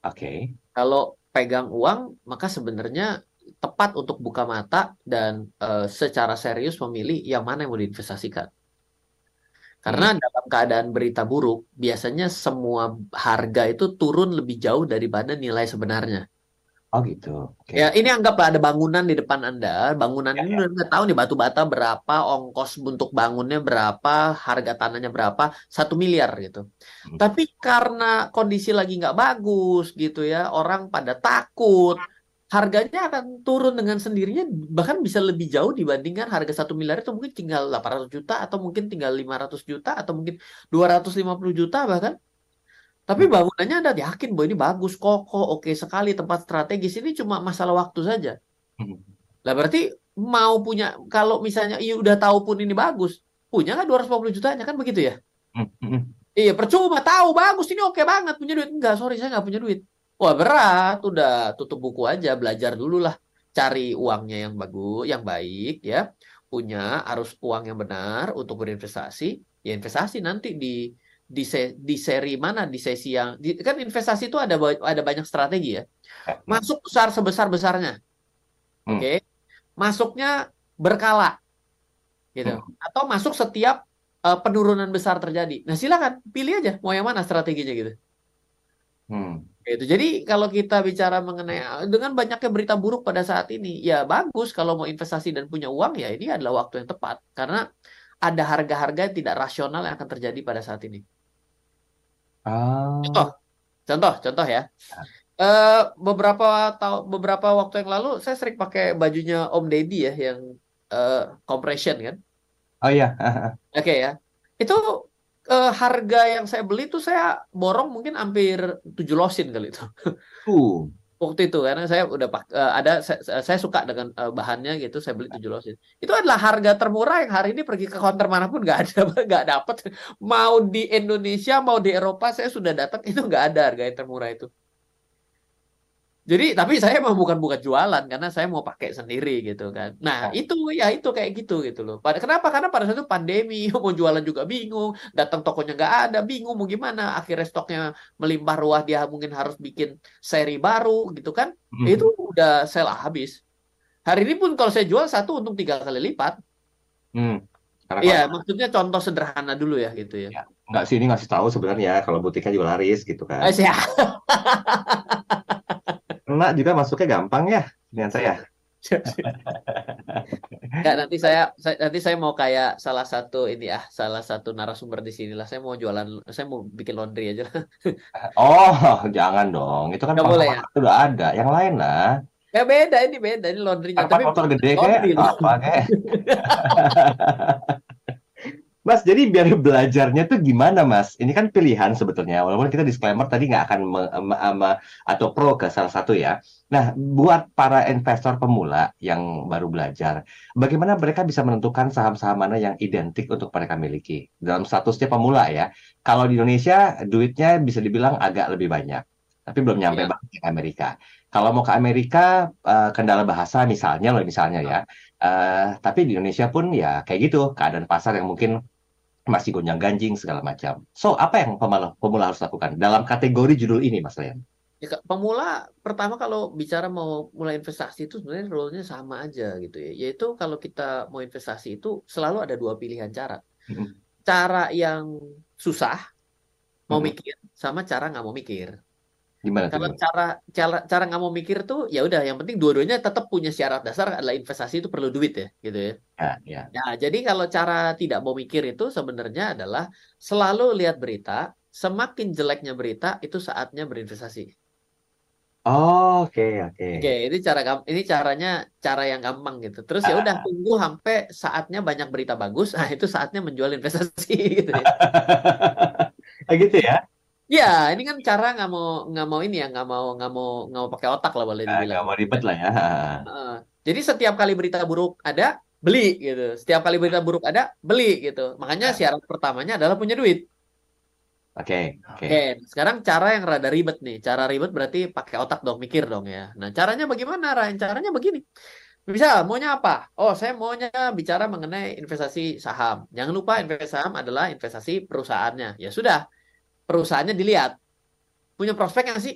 Oke. Okay. Kalau pegang uang, maka sebenarnya tepat untuk buka mata dan uh, secara serius memilih yang mana yang mau diinvestasikan. Karena hmm. dalam keadaan berita buruk, biasanya semua harga itu turun lebih jauh daripada nilai sebenarnya. Oh gitu. Okay. Ya ini anggaplah ada bangunan di depan Anda. Bangunan ya, ini ya. udah tahu nih batu bata berapa, ongkos untuk bangunnya berapa, harga tanahnya berapa, satu miliar gitu. Hmm. Tapi karena kondisi lagi nggak bagus gitu ya, orang pada takut, harganya akan turun dengan sendirinya bahkan bisa lebih jauh dibandingkan harga satu miliar itu mungkin tinggal 800 juta atau mungkin tinggal 500 juta atau mungkin 250 juta bahkan tapi hmm. bangunannya Anda yakin bahwa ini bagus kokoh oke sekali tempat strategis ini cuma masalah waktu saja hmm. lah berarti mau punya kalau misalnya iya udah tahu pun ini bagus punya kan 250 jutanya kan begitu ya hmm. iya percuma tahu bagus ini oke banget punya duit enggak sorry saya nggak punya duit Wah berat, udah tutup buku aja, belajar dulu lah, cari uangnya yang bagus, yang baik ya, punya arus uang yang benar untuk berinvestasi, ya investasi nanti di di, se, di seri mana di sesi yang di, kan investasi itu ada ada banyak strategi ya, masuk besar sebesar besarnya, hmm. oke, okay? masuknya berkala, gitu, hmm. atau masuk setiap uh, penurunan besar terjadi. Nah silakan pilih aja mau yang mana strateginya gitu. Hmm. Itu. Jadi kalau kita bicara mengenai dengan banyaknya berita buruk pada saat ini, ya bagus kalau mau investasi dan punya uang ya ini adalah waktu yang tepat karena ada harga-harga yang tidak rasional yang akan terjadi pada saat ini. Ah. Contoh, contoh, contoh ya. Eh beberapa tahun beberapa waktu yang lalu saya sering pakai bajunya Om Deddy ya yang eh, compression kan. Oh iya. [laughs] Oke ya. Itu eh, harga yang saya beli tuh saya borong mungkin hampir 7 losin kali itu. Uh. [laughs] Waktu itu karena saya udah eh, ada saya, saya suka dengan eh, bahannya gitu saya beli 7 losin. Itu adalah harga termurah yang hari ini pergi ke counter mana pun nggak ada [laughs] nggak dapat. Mau di Indonesia mau di Eropa saya sudah datang [laughs] itu nggak ada harga yang termurah itu. Jadi tapi saya mau bukan bukan jualan karena saya mau pakai sendiri gitu kan. Nah itu ya itu kayak gitu gitu loh. Pada kenapa? Karena pada saat itu pandemi [laughs] mau jualan juga bingung, datang tokonya nggak ada, bingung mau gimana. Akhirnya stoknya melimpah ruah dia mungkin harus bikin seri baru gitu kan. Hmm. Itu udah sell habis. Hari ini pun kalau saya jual satu untung tiga kali lipat. Hmm. Iya maksudnya contoh sederhana dulu ya gitu ya. nggak sih ini ngasih tahu sebenarnya kalau butiknya juga laris gitu kan. Eh, [laughs] Kena juga masuknya gampang ya dengan saya. Ya, nanti saya, saya nanti saya mau kayak salah satu ini ah, salah satu narasumber di sini lah. Saya mau jualan, saya mau bikin laundry aja lah. Oh, jangan dong. Itu kan Nggak boleh ya? udah ada. Yang lain lah. Ya beda ini beda ini laundrynya. Apa motor gede kayak apa kayak. [laughs] Mas, jadi biar [laughs] belajarnya tuh gimana, Mas? Ini kan pilihan sebetulnya. Walaupun kita disclaimer tadi nggak akan me- me- me- atau pro ke salah satu ya. Nah, buat para investor pemula yang baru belajar, bagaimana mereka bisa menentukan saham-saham mana yang identik untuk mereka miliki? Dalam statusnya pemula ya. Kalau di Indonesia, duitnya bisa dibilang agak lebih banyak. Tapi belum nyampe Iya. banget ke Amerika. Kalau mau ke Amerika, eh, kendala bahasa misalnya loh, misalnya ya. Eh, tapi di Indonesia pun ya kayak gitu, keadaan pasar yang mungkin masih gonjang-ganjing segala macam. So, apa yang pemula, pemula harus lakukan dalam kategori judul ini, Mas Ryan? Ya, pemula pertama kalau bicara mau mulai investasi itu sebenarnya role-nya sama aja gitu ya. Yaitu kalau kita mau investasi itu selalu ada dua pilihan cara. Mm-mm. Cara yang susah mau Mm-mm. mikir sama cara nggak mau mikir. Gimana tuh? Kalau gimana? cara cara cara nggak mau mikir tuh ya udah yang penting dua-duanya tetap punya syarat dasar adalah investasi itu perlu duit ya gitu ya. Ya, ya. Nah, jadi kalau cara tidak mau mikir itu sebenarnya adalah selalu lihat berita, semakin jeleknya berita itu saatnya berinvestasi. Oh, oke, oke. Oke, ini cara ini caranya cara yang gampang gitu. Terus ya udah tunggu sampai saatnya banyak berita bagus, [laughs] nah itu saatnya menjual investasi gitu ya. [laughs] Gitu ya? Ya, ini kan cara nggak mau nggak mau ini ya, nggak mau nggak mau nggak mau pakai otak lah boleh Nah, dibilang. nggak mau ribet lah ya. Jadi setiap kali berita buruk ada, beli gitu. Setiap kali berita buruk ada, beli gitu. Makanya syarat pertamanya adalah punya duit. Oke, oke. Oke, sekarang cara yang rada ribet nih. Cara ribet berarti pakai otak dong, mikir dong ya. Nah, caranya bagaimana, Ryan? Caranya begini. Misal, maunya apa? Oh, saya maunya bicara mengenai investasi saham. Jangan lupa investasi saham adalah investasi perusahaannya. Ya sudah, perusahaannya dilihat. Punya prospek nggak sih?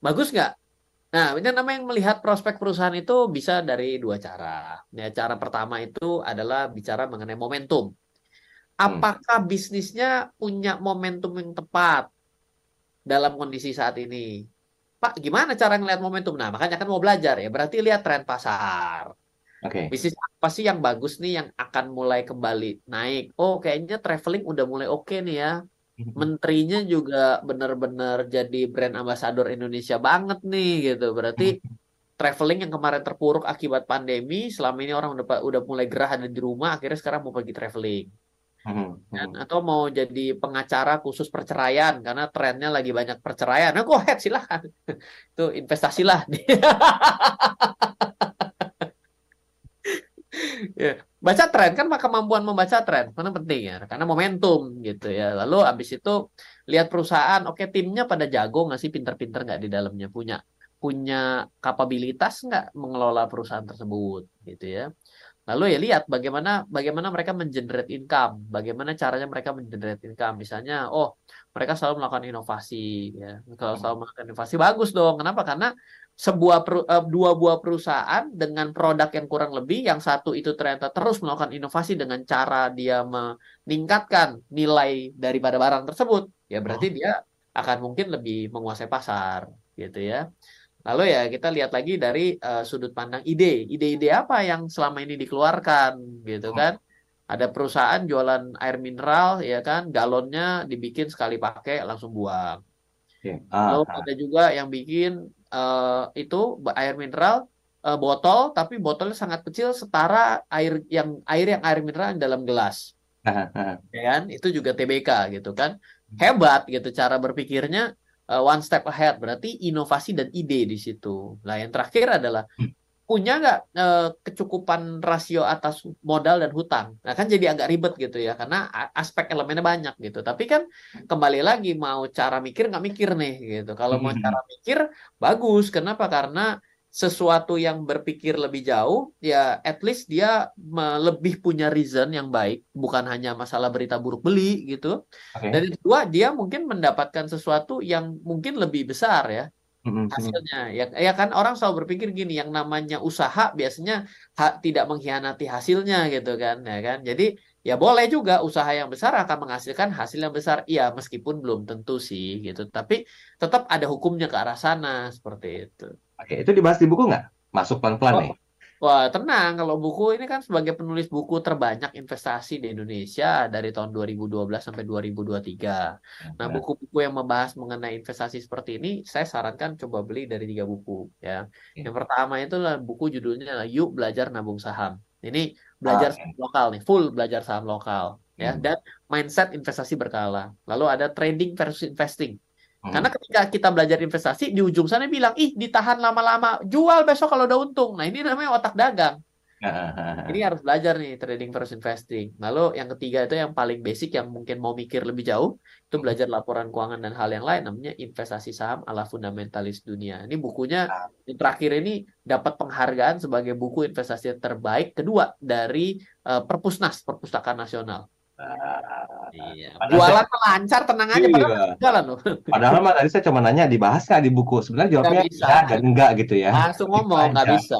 Bagus nggak? Nah, ini namanya yang melihat prospek perusahaan itu bisa dari dua cara. Ya, cara pertama itu adalah bicara mengenai momentum. Apakah bisnisnya punya momentum yang tepat dalam kondisi saat ini? Pak, gimana cara ngelihat momentum? Nah, makanya kan mau belajar ya. Berarti lihat tren pasar. Oke. Bisnis apa sih yang bagus nih yang akan mulai kembali naik? Oh, kayaknya traveling udah mulai oke nih ya. Menterinya juga benar-benar jadi brand ambassador Indonesia banget nih gitu. Berarti traveling yang kemarin terpuruk akibat pandemi, selama ini orang udah udah mulai gerah ada di rumah, akhirnya sekarang mau pergi traveling. Hmm, Dan- atau mau jadi pengacara khusus perceraian karena trennya lagi banyak perceraian. Nah, go ahead silahkan. [laughs] Itu investasilah. [laughs] Ya, baca tren kan maka kemampuan membaca tren karena penting ya karena momentum gitu ya. Lalu abis itu lihat perusahaan oke timnya pada jago nggak sih? Pinter-pinter nggak di dalamnya? Punya punya kapabilitas nggak mengelola perusahaan tersebut? Gitu ya. Lalu ya lihat bagaimana bagaimana mereka mengenerate income bagaimana caranya mereka mengenerate income. Misalnya oh mereka selalu melakukan inovasi ya. Kalau selalu melakukan inovasi bagus dong. Kenapa? Karena sebuah peru- eh, dua buah perusahaan dengan produk yang kurang lebih yang satu itu ternyata terus melakukan inovasi dengan cara dia meningkatkan nilai daripada barang tersebut ya berarti dia akan mungkin lebih menguasai pasar gitu ya. Lalu ya kita lihat lagi dari uh, sudut pandang ide, ide-ide apa yang selama ini dikeluarkan gitu kan. Ada perusahaan jualan air mineral ya kan, galonnya dibikin sekali pakai langsung buang. Oke. Lalu Ah, ah. ada juga yang bikin eh, itu air mineral eh, botol tapi botolnya sangat kecil setara air yang air yang air mineral yang dalam gelas. [laughs] Ya kan? Itu juga TBK gitu kan. Hebat gitu cara berpikirnya eh, one step ahead berarti inovasi dan ide di situ. Nah, yang terakhir adalah punya nggak eh, kecukupan rasio atas modal dan hutang. Nah, kan jadi agak ribet gitu ya, karena aspek elemennya banyak gitu. Tapi kan kembali lagi mau cara mikir nggak mikir nih gitu. Kalau mau Mhm. cara mikir bagus. Kenapa? Karena sesuatu yang berpikir lebih jauh, ya at least dia lebih punya reason yang baik, bukan hanya masalah berita buruk beli gitu. Oke. Dan kedua, dia mungkin mendapatkan sesuatu yang mungkin lebih besar ya Hasilnya. Ya ya kan orang selalu berpikir gini yang namanya usaha biasanya ha- tidak mengkhianati hasilnya gitu kan ya kan? Jadi ya boleh juga usaha yang besar akan menghasilkan hasil yang besar. Iya meskipun belum tentu sih gitu. Tapi tetap ada hukumnya ke arah sana seperti itu. Oke, itu dibahas di buku nggak? Masuk pelan-pelan Oh, nih. Wah, tenang. Kalau buku ini kan sebagai penulis buku terbanyak investasi di Indonesia dari tahun 2012 sampai 2023. Nah, buku-buku yang membahas mengenai investasi seperti ini, saya sarankan coba beli dari tiga buku. Ya, yang pertama itu buku judulnya Yuk Belajar Nabung Saham. Ini belajar Ah, saham lokal nih, full belajar saham lokal. Ya, Hmm. dan mindset investasi berkala. Lalu ada trading versus investing. Hmm. Karena ketika kita belajar investasi, di ujung sana bilang, ih ditahan lama-lama, jual besok kalau udah untung. Nah ini namanya otak dagang. Ah, [laughs] Ini harus belajar nih trading versus investing. Lalu yang ketiga itu yang paling basic yang mungkin mau mikir lebih jauh, itu belajar laporan keuangan dan hal yang lain namanya investasi saham ala fundamentalis dunia. Ini bukunya yang terakhir ini dapat penghargaan sebagai buku investasi terbaik kedua dari eh, Perpusnas, Perpustakaan Nasional. Iya. Jualan saya- lancar, tenang aja, padahal Iya. jalan loh. [laughs] Padahal mah tadi saya cuma nanya dibahas nggak di buku. Sebenarnya jawabnya bisa. iya dan enggak gitu ya. Langsung ngomong, nggak aja. bisa.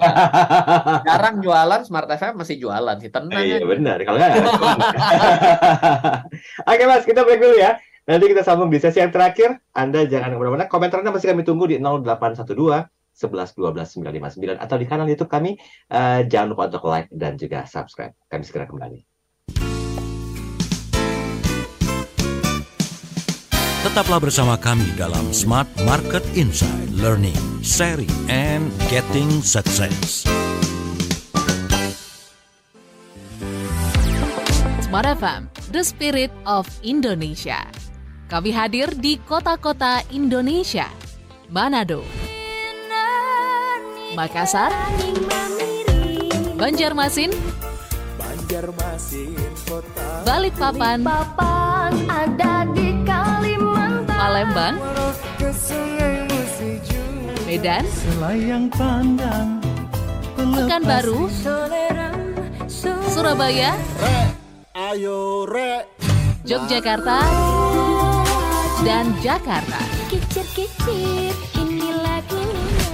Jarang jualan, Smart FM masih jualan sih. Tenang Iya aja. benar. Kalau nggak. [laughs] Oke mas, kita break dulu ya. Nanti kita sambung di sesi yang terakhir. Anda jangan ke mana-mana. Komentar Anda masih kami tunggu di 0812 11 12 959 atau di kanal YouTube kami. Eh, jangan lupa untuk like dan juga subscribe. Kami segera kembali. Tetaplah bersama kami dalam Smart Market Insight, Learning, Sharing, and Getting Success. Smart FM, the spirit of Indonesia. Kami hadir di kota-kota Indonesia. Manado, Makassar, Banjarmasin, Balikpapan, ada di Palembang, Medan, Pekanbaru, Surabaya, Ayo re. Yogyakarta, dan Jakarta. Kicir-kicir inilah dunia.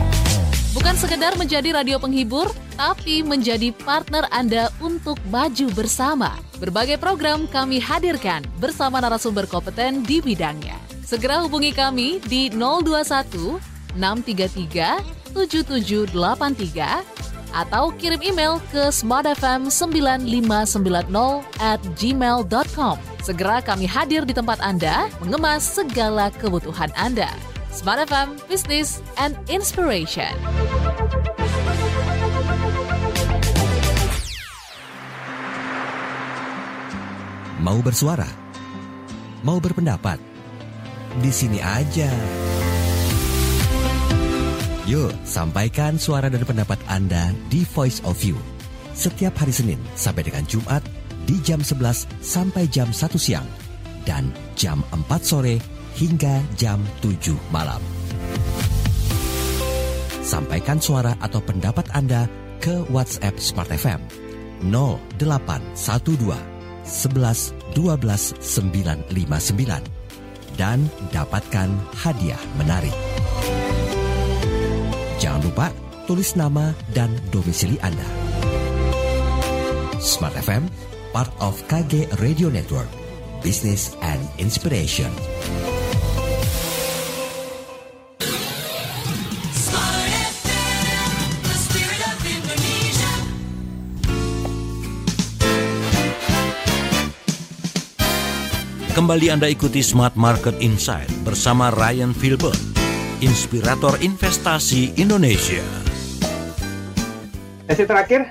Bukan sekedar menjadi radio penghibur, tapi menjadi partner Anda untuk maju bersama. Berbagai program kami hadirkan bersama narasumber kompeten di bidangnya. Segera hubungi kami di 021 633 7783 atau kirim email ke smartfm9590 at gmail.com. Segera kami hadir di tempat Anda mengemas segala kebutuhan Anda. Smart FM, Business and Inspiration. Mau bersuara? Mau berpendapat? Di sini aja. Yuk, sampaikan suara dan pendapat Anda di Voice of You. Setiap hari Senin sampai dengan Jumat di jam 11 sampai jam 1 siang dan jam 4 sore hingga jam 7 malam. Sampaikan suara atau pendapat Anda ke WhatsApp Smart FM 0812 11 12 959 dan dapatkan hadiah menarik. Jangan lupa tulis nama dan domisili Anda. Smart FM, part of KG Radio Network, Business and Inspiration. Kembali Anda ikuti Smart Market Insight bersama Ryan Filbert, inspirator investasi Indonesia. Sesi terakhir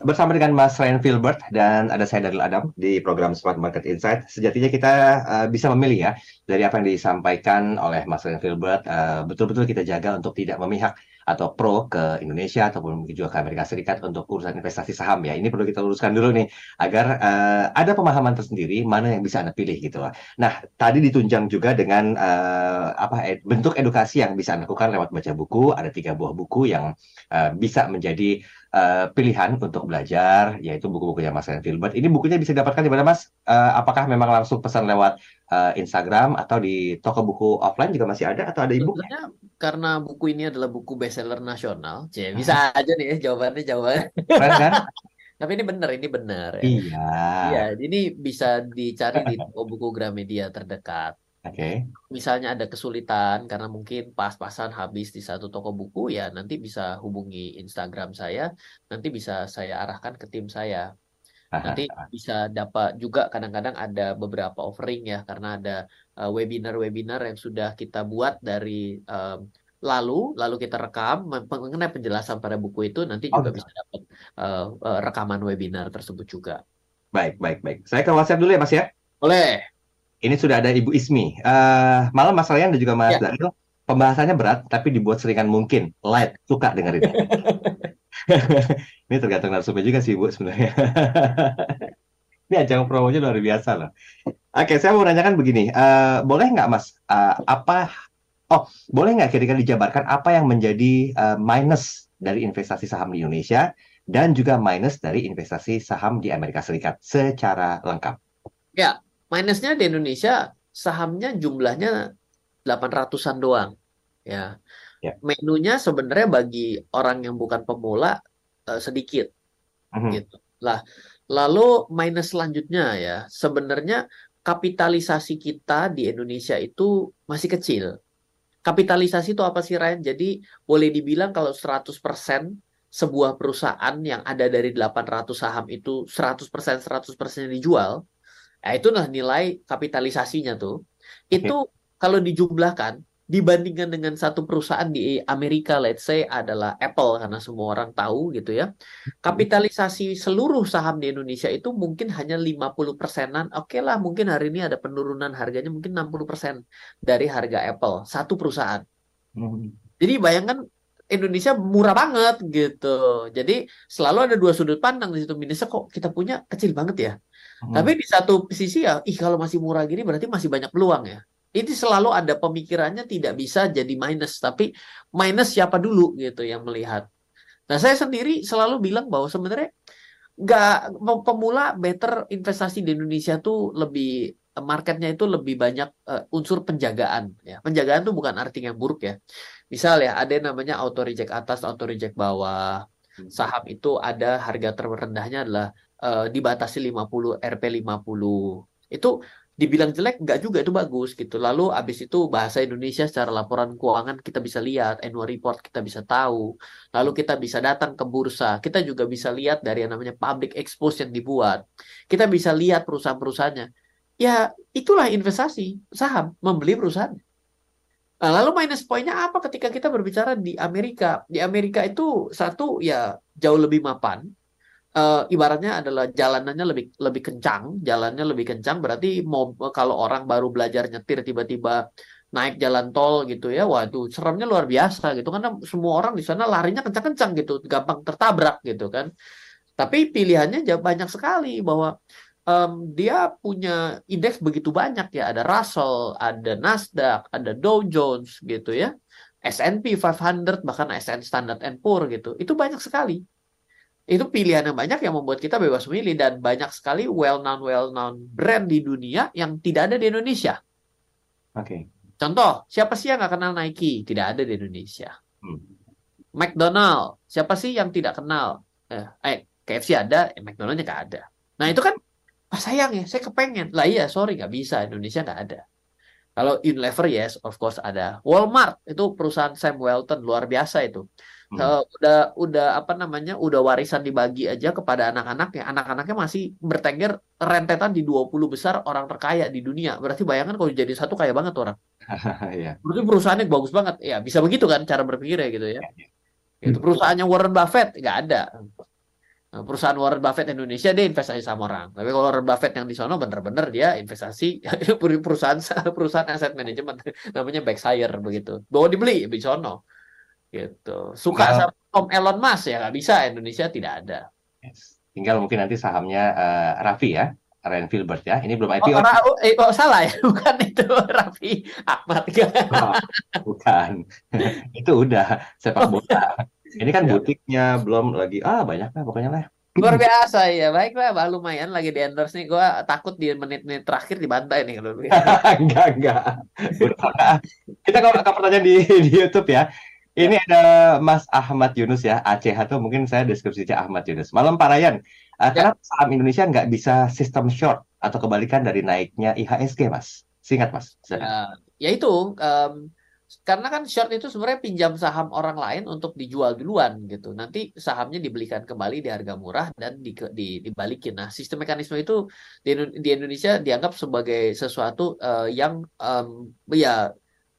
bersama dengan Mas Ryan Filbert dan ada saya Daryl Adam di program Smart Market Insight. Sejatinya kita uh, bisa memilih ya dari apa yang disampaikan oleh Mas Ryan Filbert. Uh, betul-betul kita jaga untuk tidak memihak atau pro ke Indonesia ataupun mungkin juga ke Amerika Serikat untuk urusan investasi saham ya. Ini perlu kita luruskan dulu nih agar uh, ada pemahaman tersendiri mana yang bisa Anda pilih gitu lah. Nah, tadi ditunjang juga dengan uh, apa ed bentuk edukasi yang bisa Anda lakukan lewat baca buku. Ada tiga buah buku yang uh, bisa menjadi uh, pilihan untuk belajar, yaitu buku-bukunya Mas Ryan Filbert. Ini bukunya bisa didapatkan di mana Mas? Uh, apakah memang langsung pesan lewat uh, Instagram atau di toko buku offline juga masih ada atau ada e-book? Sebenarnya karena buku ini adalah buku bestseller nasional, C, bisa aja nih ya jawabannya jawabannya. Keren kan? [laughs] Tapi ini benar, ini benar ya. Iya. Iya, ini bisa dicari di toko buku Gramedia terdekat. Oke. Misalnya ada kesulitan karena mungkin pas-pasan habis di satu toko buku, ya nanti bisa hubungi Instagram saya, nanti bisa saya arahkan ke tim saya. Nanti [laughs] bisa dapat juga kadang-kadang ada beberapa offering ya karena ada uh, webinar-webinar yang sudah kita buat dari um, lalu lalu kita rekam mengenai penjelasan pada buku itu nanti Oh, juga bisa dapat uh, uh, rekaman webinar tersebut juga. Baik, baik, baik. Saya ke WhatsApp dulu ya Mas ya. Boleh. Ini sudah ada Ibu Ismi. Eh, malam Mas Ryan dan juga Mas Ya. Daryl, pembahasannya berat tapi dibuat seringan mungkin. Light, suka dengerin. [laughs] [laughs] Ini tergantung narasumber juga sih Ibu sebenarnya. [laughs] Ini ajang promonya luar biasa loh. Oke, saya mau menanyakan begini. Eh, boleh nggak Mas, eh, apa, oh, boleh nggak kira-kira dijabarkan apa yang menjadi eh, minus dari investasi saham di Indonesia dan juga minus dari investasi saham di Amerika Serikat secara lengkap? Ya, minusnya di Indonesia sahamnya jumlahnya 800-an doang. Ya. Ya. Menunya sebenarnya bagi orang yang bukan pemula eh, sedikit Mhm. gitu. Lah, lalu minus selanjutnya ya, sebenarnya kapitalisasi kita di Indonesia itu masih kecil. Kapitalisasi itu apa sih Ryan? Jadi boleh dibilang kalau 100% sebuah perusahaan yang ada dari 800 saham itu 100% 100% dijual, ya itulah nilai kapitalisasinya tuh. Itu kalau dijumlahkan dibandingkan dengan satu perusahaan di Amerika let's say adalah Apple karena semua orang tahu gitu ya. Kapitalisasi seluruh saham di Indonesia itu mungkin hanya 50 persenan. Oke lah, mungkin hari ini ada penurunan harganya mungkin 60 persen dari harga Apple satu perusahaan. Jadi bayangkan Indonesia murah banget gitu. Jadi selalu ada dua sudut pandang di situ. Minusnya kok kita punya kecil banget ya. Tapi di satu sisi ya, ih kalau masih murah gini berarti masih banyak peluang ya. Ini selalu ada pemikirannya tidak bisa jadi minus, tapi minus siapa dulu gitu yang melihat. Nah saya sendiri selalu bilang bahwa sebenarnya nggak pemula better investasi di Indonesia tuh lebih marketnya itu lebih banyak eh, unsur penjagaan ya. Penjagaan tuh bukan artinya yang buruk ya. Misal ya ada yang namanya auto reject atas, auto reject bawah. Saham itu ada harga terendahnya adalah eh, dibatasi 50 RP 50. Itu dibilang jelek nggak juga itu bagus gitu. Lalu abis itu bahasa Indonesia secara laporan keuangan kita bisa lihat, annual report kita bisa tahu. Lalu kita bisa datang ke bursa. Kita juga bisa lihat dari yang namanya public expose yang dibuat. Kita bisa lihat perusahaan-perusahaannya. Ya itulah investasi saham, membeli perusahaan. Nah, lalu minus poinnya apa ketika kita berbicara di Amerika? Di Amerika itu satu ya jauh lebih mapan. Eh, ibaratnya adalah jalanannya lebih lebih kencang, jalannya lebih kencang berarti mau kalau orang baru belajar nyetir tiba-tiba naik jalan tol gitu ya, waduh seremnya luar biasa gitu karena semua orang di sana larinya kencang-kencang gitu, gampang tertabrak gitu kan. Tapi pilihannya banyak sekali bahwa em, dia punya indeks begitu banyak ya, ada Russell, ada Nasdaq, ada Dow Jones gitu ya, S&P 500 bahkan S&P Standard and Poor gitu. Itu banyak sekali itu pilihan yang banyak yang membuat kita bebas memilih dan banyak sekali well known well known brand di dunia yang tidak ada di Indonesia. Oke. Contoh, siapa sih yang nggak kenal Nike? Tidak ada di Indonesia. Hmm. McDonald, siapa sih yang tidak kenal? Eh, eh KFC ada, eh, McDonald's nggak ada. Nah itu kan, ah sayang ya, saya kepengen. Lah iya, sorry nggak bisa, Indonesia nggak ada. Kalau Unilever yes, of course ada. Walmart itu perusahaan Sam Walton luar biasa itu. Hmm. Uh, udah udah apa namanya? Udah warisan dibagi aja kepada anak-anaknya. Anak-anaknya masih bertengger rentetan di 20 besar orang terkaya di dunia. Berarti bayangkan kalau jadi satu kaya banget orang. [laughs] Iya. Berarti perusahaannya bagus banget. Ya, bisa begitu kan cara berpikirnya gitu ya. Iya, Itu perusahaannya Warren Buffett nggak ada. Nah, perusahaan Warren Buffett Indonesia dia investasi sama orang. Tapi kalau Warren Buffett yang di sana bener-bener dia investasi [laughs] perusahaan perusahaan aset manajemen [laughs] namanya Berkshire begitu. Bawa dibeli di sono. Gitu. Suka Nah. sama Tom Elon Musk ya nggak bisa Indonesia tidak ada. Yes. Tinggal mungkin nanti sahamnya eh, Raffi ya, Ryan Filbert ya. Ini belum Oh, IPO. orang, oh, eh, oh, salah ya, [laughs] bukan itu Raffi Ahmad. Oh, bukan. Itu udah sepak bola. Ini kan butiknya belum lagi ah banyak lah pokoknya lah. Luar biasa ya, baiklah, bah, lumayan lagi di endorse nih. Gue takut di menit-menit terakhir dibantai nih kalau [laughs] enggak enggak. Kita kalau ke pertanyaan di, [laughs] di YouTube ya. Ini ada Mas Ahmad Yunus ya, ACH tuh mungkin saya deskripsinya Ahmad Yunus. Malam Pak Ryan, Eh, kenapa saham Indonesia nggak bisa sistem short atau kebalikan dari naiknya IHSG Mas? Singkat Mas. silakan. Ya, ya itu em, karena kan short itu sebenarnya pinjam saham orang lain untuk dijual duluan gitu. Nanti sahamnya dibelikan kembali di harga murah dan di, di- dibalikin. Nah, sistem mekanisme itu di, di Indonesia dianggap sebagai sesuatu eh, yang em, ya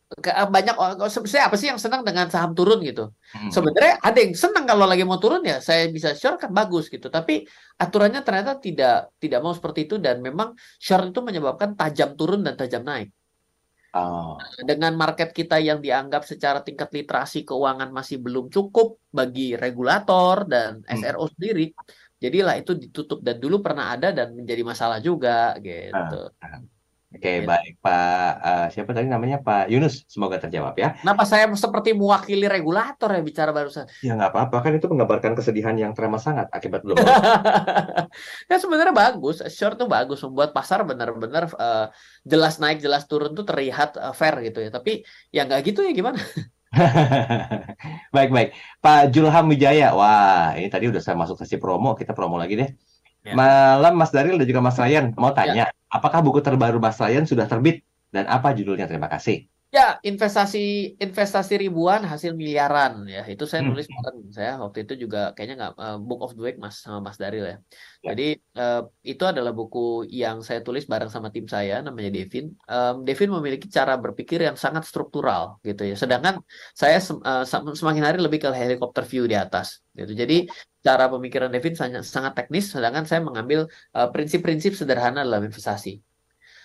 ke- banyak orang sebenarnya apa sih yang senang dengan saham turun gitu. Hmm. Sebenarnya ada yang senang kalau lagi mau turun ya saya bisa short kan bagus gitu. Tapi aturannya ternyata tidak tidak mau seperti itu dan memang short itu menyebabkan tajam turun dan tajam naik Oh. dengan market kita yang dianggap secara tingkat literasi keuangan masih belum cukup bagi regulator dan SRO sendiri, jadilah itu ditutup dan dulu pernah ada dan menjadi masalah juga gitu. Oke, baik Pak eh, siapa tadi namanya Pak Yunus, semoga terjawab ya. Kenapa saya seperti mewakili regulator ya bicara barusan? Ya nggak apa-apa kan itu menggambarkan kesedihan yang teramat sangat akibat belum. [laughs] Ya sebenarnya bagus, short tuh bagus membuat pasar benar-benar eh, jelas naik jelas turun tuh terlihat eh, fair gitu ya. Tapi ya nggak gitu ya gimana? [laughs] Baik, baik. Pak Julham Wijaya. Wah, ini tadi udah saya masuk sesi promo, kita promo lagi deh. Ya. Malam Mas Daril dan juga Mas Ryan mau tanya, apakah buku terbaru Mas Ryan sudah terbit dan apa judulnya? Terima kasih. Ya, investasi investasi ribuan hasil miliaran ya. Itu saya Hmm. nulis kemarin saya waktu itu juga kayaknya nggak eh, Book of the Week Mas sama Mas Daril ya. Ya. Jadi eh, itu adalah buku yang saya tulis bareng sama tim saya namanya Devin. Em, Devin memiliki cara berpikir yang sangat struktural gitu ya. Sedangkan saya sem- sem- semakin hari lebih ke helikopter view di atas gitu. Jadi cara pemikiran Devin sangat sangat teknis sedangkan saya mengambil prinsip-prinsip sederhana dalam investasi.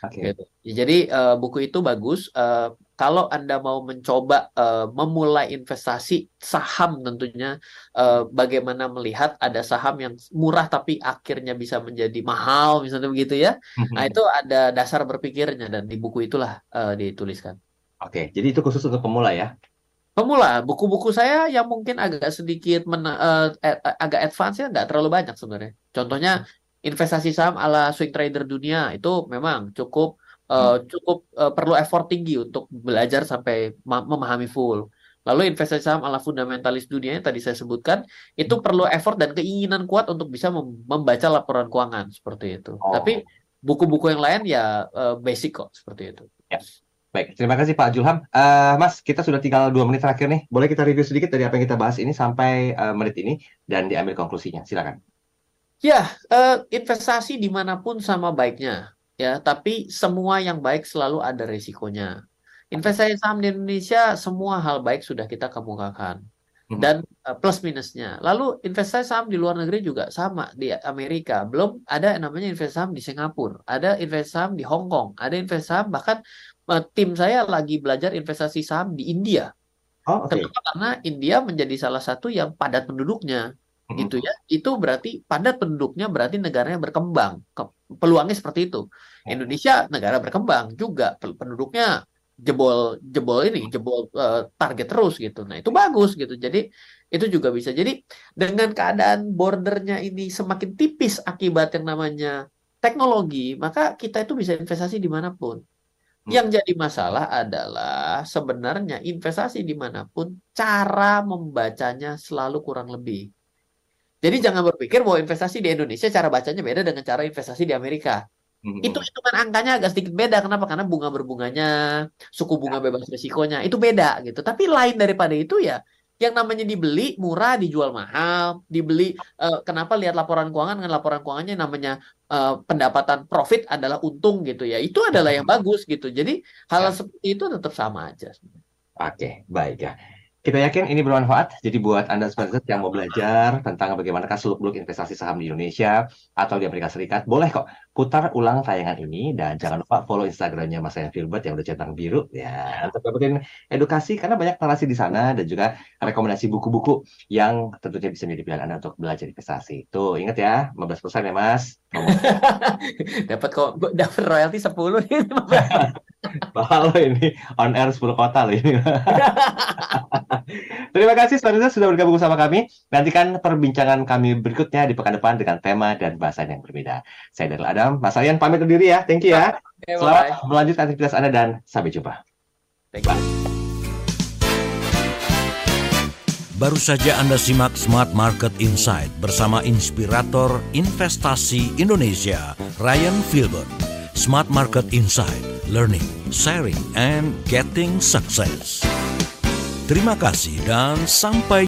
Oke. Gitu. Ya, Jadi eh, buku itu bagus. Eh, kalau Anda mau mencoba eh, memulai investasi saham tentunya eh, bagaimana melihat ada saham yang murah tapi akhirnya bisa menjadi mahal misalnya begitu ya. Nah, itu ada dasar berpikirnya dan di buku itulah eh, dituliskan. Oke, jadi itu khusus untuk pemula ya. Pemula, buku-buku saya yang mungkin agak sedikit mena- eh, agak advance ya nggak terlalu banyak sebenarnya. Contohnya investasi saham ala swing trader dunia itu memang cukup eh, cukup eh, perlu effort tinggi untuk belajar sampai ma- memahami full. Lalu investasi saham ala fundamentalis dunia yang tadi saya sebutkan itu perlu effort dan keinginan kuat untuk bisa mem- membaca laporan keuangan seperti itu. Tapi buku-buku yang lain ya eh, basic kok seperti itu. Ya. Baik, terima kasih Pak Julham. Eh, Mas, kita sudah tinggal dua menit terakhir nih. Boleh kita review sedikit dari apa yang kita bahas ini sampai eh, menit ini dan diambil konklusinya. Silakan. Ya, eh, investasi di mana pun sama baiknya, ya. Tapi semua yang baik selalu ada resikonya. Investasi saham di Indonesia semua hal baik sudah kita kemukakan dan eh, plus minusnya. Lalu investasi saham di luar negeri juga sama di Amerika. Belum ada namanya investasi saham di Singapura, ada investasi saham di Hong Kong, ada investasi saham bahkan eh, tim saya lagi belajar investasi saham di India. Oh. Kenapa? Karena India menjadi salah satu yang padat penduduknya, gitu ya. Itu berarti padat penduduknya berarti negaranya berkembang. Ke- Peluangnya seperti itu. Indonesia negara berkembang juga, penduduknya jebol jebol ini, jebol eh, target terus gitu. Nah, itu bagus gitu. Jadi itu juga bisa. Jadi dengan keadaan bordernya ini semakin tipis akibat yang namanya teknologi, maka kita itu bisa investasi di mana pun. Yang jadi masalah adalah sebenarnya investasi di mana pun cara membacanya selalu kurang lebih. Jadi jangan berpikir bahwa investasi di Indonesia cara bacanya beda dengan cara investasi di Amerika. Hmm. Itu hitungan angkanya agak sedikit beda. Kenapa? Karena bunga berbunganya, suku bunga bebas risikonya itu beda gitu. Tapi lain daripada itu ya yang namanya dibeli murah dijual mahal, dibeli eh, kenapa lihat laporan keuangan dengan laporan keuangannya namanya eh, pendapatan profit adalah untung gitu ya. Itu adalah yang bagus gitu. Jadi hal seperti itu tetap sama aja. Oke, baik ya. Kita yakin ini bermanfaat. Jadi buat Anda sebenarnya yang mau belajar tentang bagaimana seluk-beluk investasi saham di Indonesia atau di Amerika Serikat, boleh kok putar ulang tayangan ini dan jangan lupa follow Instagramnya Mas Ryan Filbert yang udah centang biru ya untuk dapetin edukasi karena banyak narasi di sana dan juga rekomendasi buku-buku yang tentunya bisa menjadi pilihan Anda untuk belajar investasi. Tuh, ingat ya, 15% ya Mas. [laughs] dapat kok dapat royalti 10 nih. [laughs] Mahal loh ini on air 10 kota loh ini. [laughs] Terima kasih Spaniza sudah bergabung bersama kami. Nantikan perbincangan kami berikutnya di pekan depan dengan tema dan bahasan yang berbeda. Saya Daryl Adam, Mas Aryan pamit undur diri ya. Thank you ya. Oke, Selamat bye-bye. melanjutkan aktivitas Anda dan sampai jumpa. Bye. Baru saja Anda simak Smart Market Insight bersama inspirator investasi Indonesia, Ryan Filbert. Smart Market Insight, learning, sharing, and getting success. Terima kasih dan sampai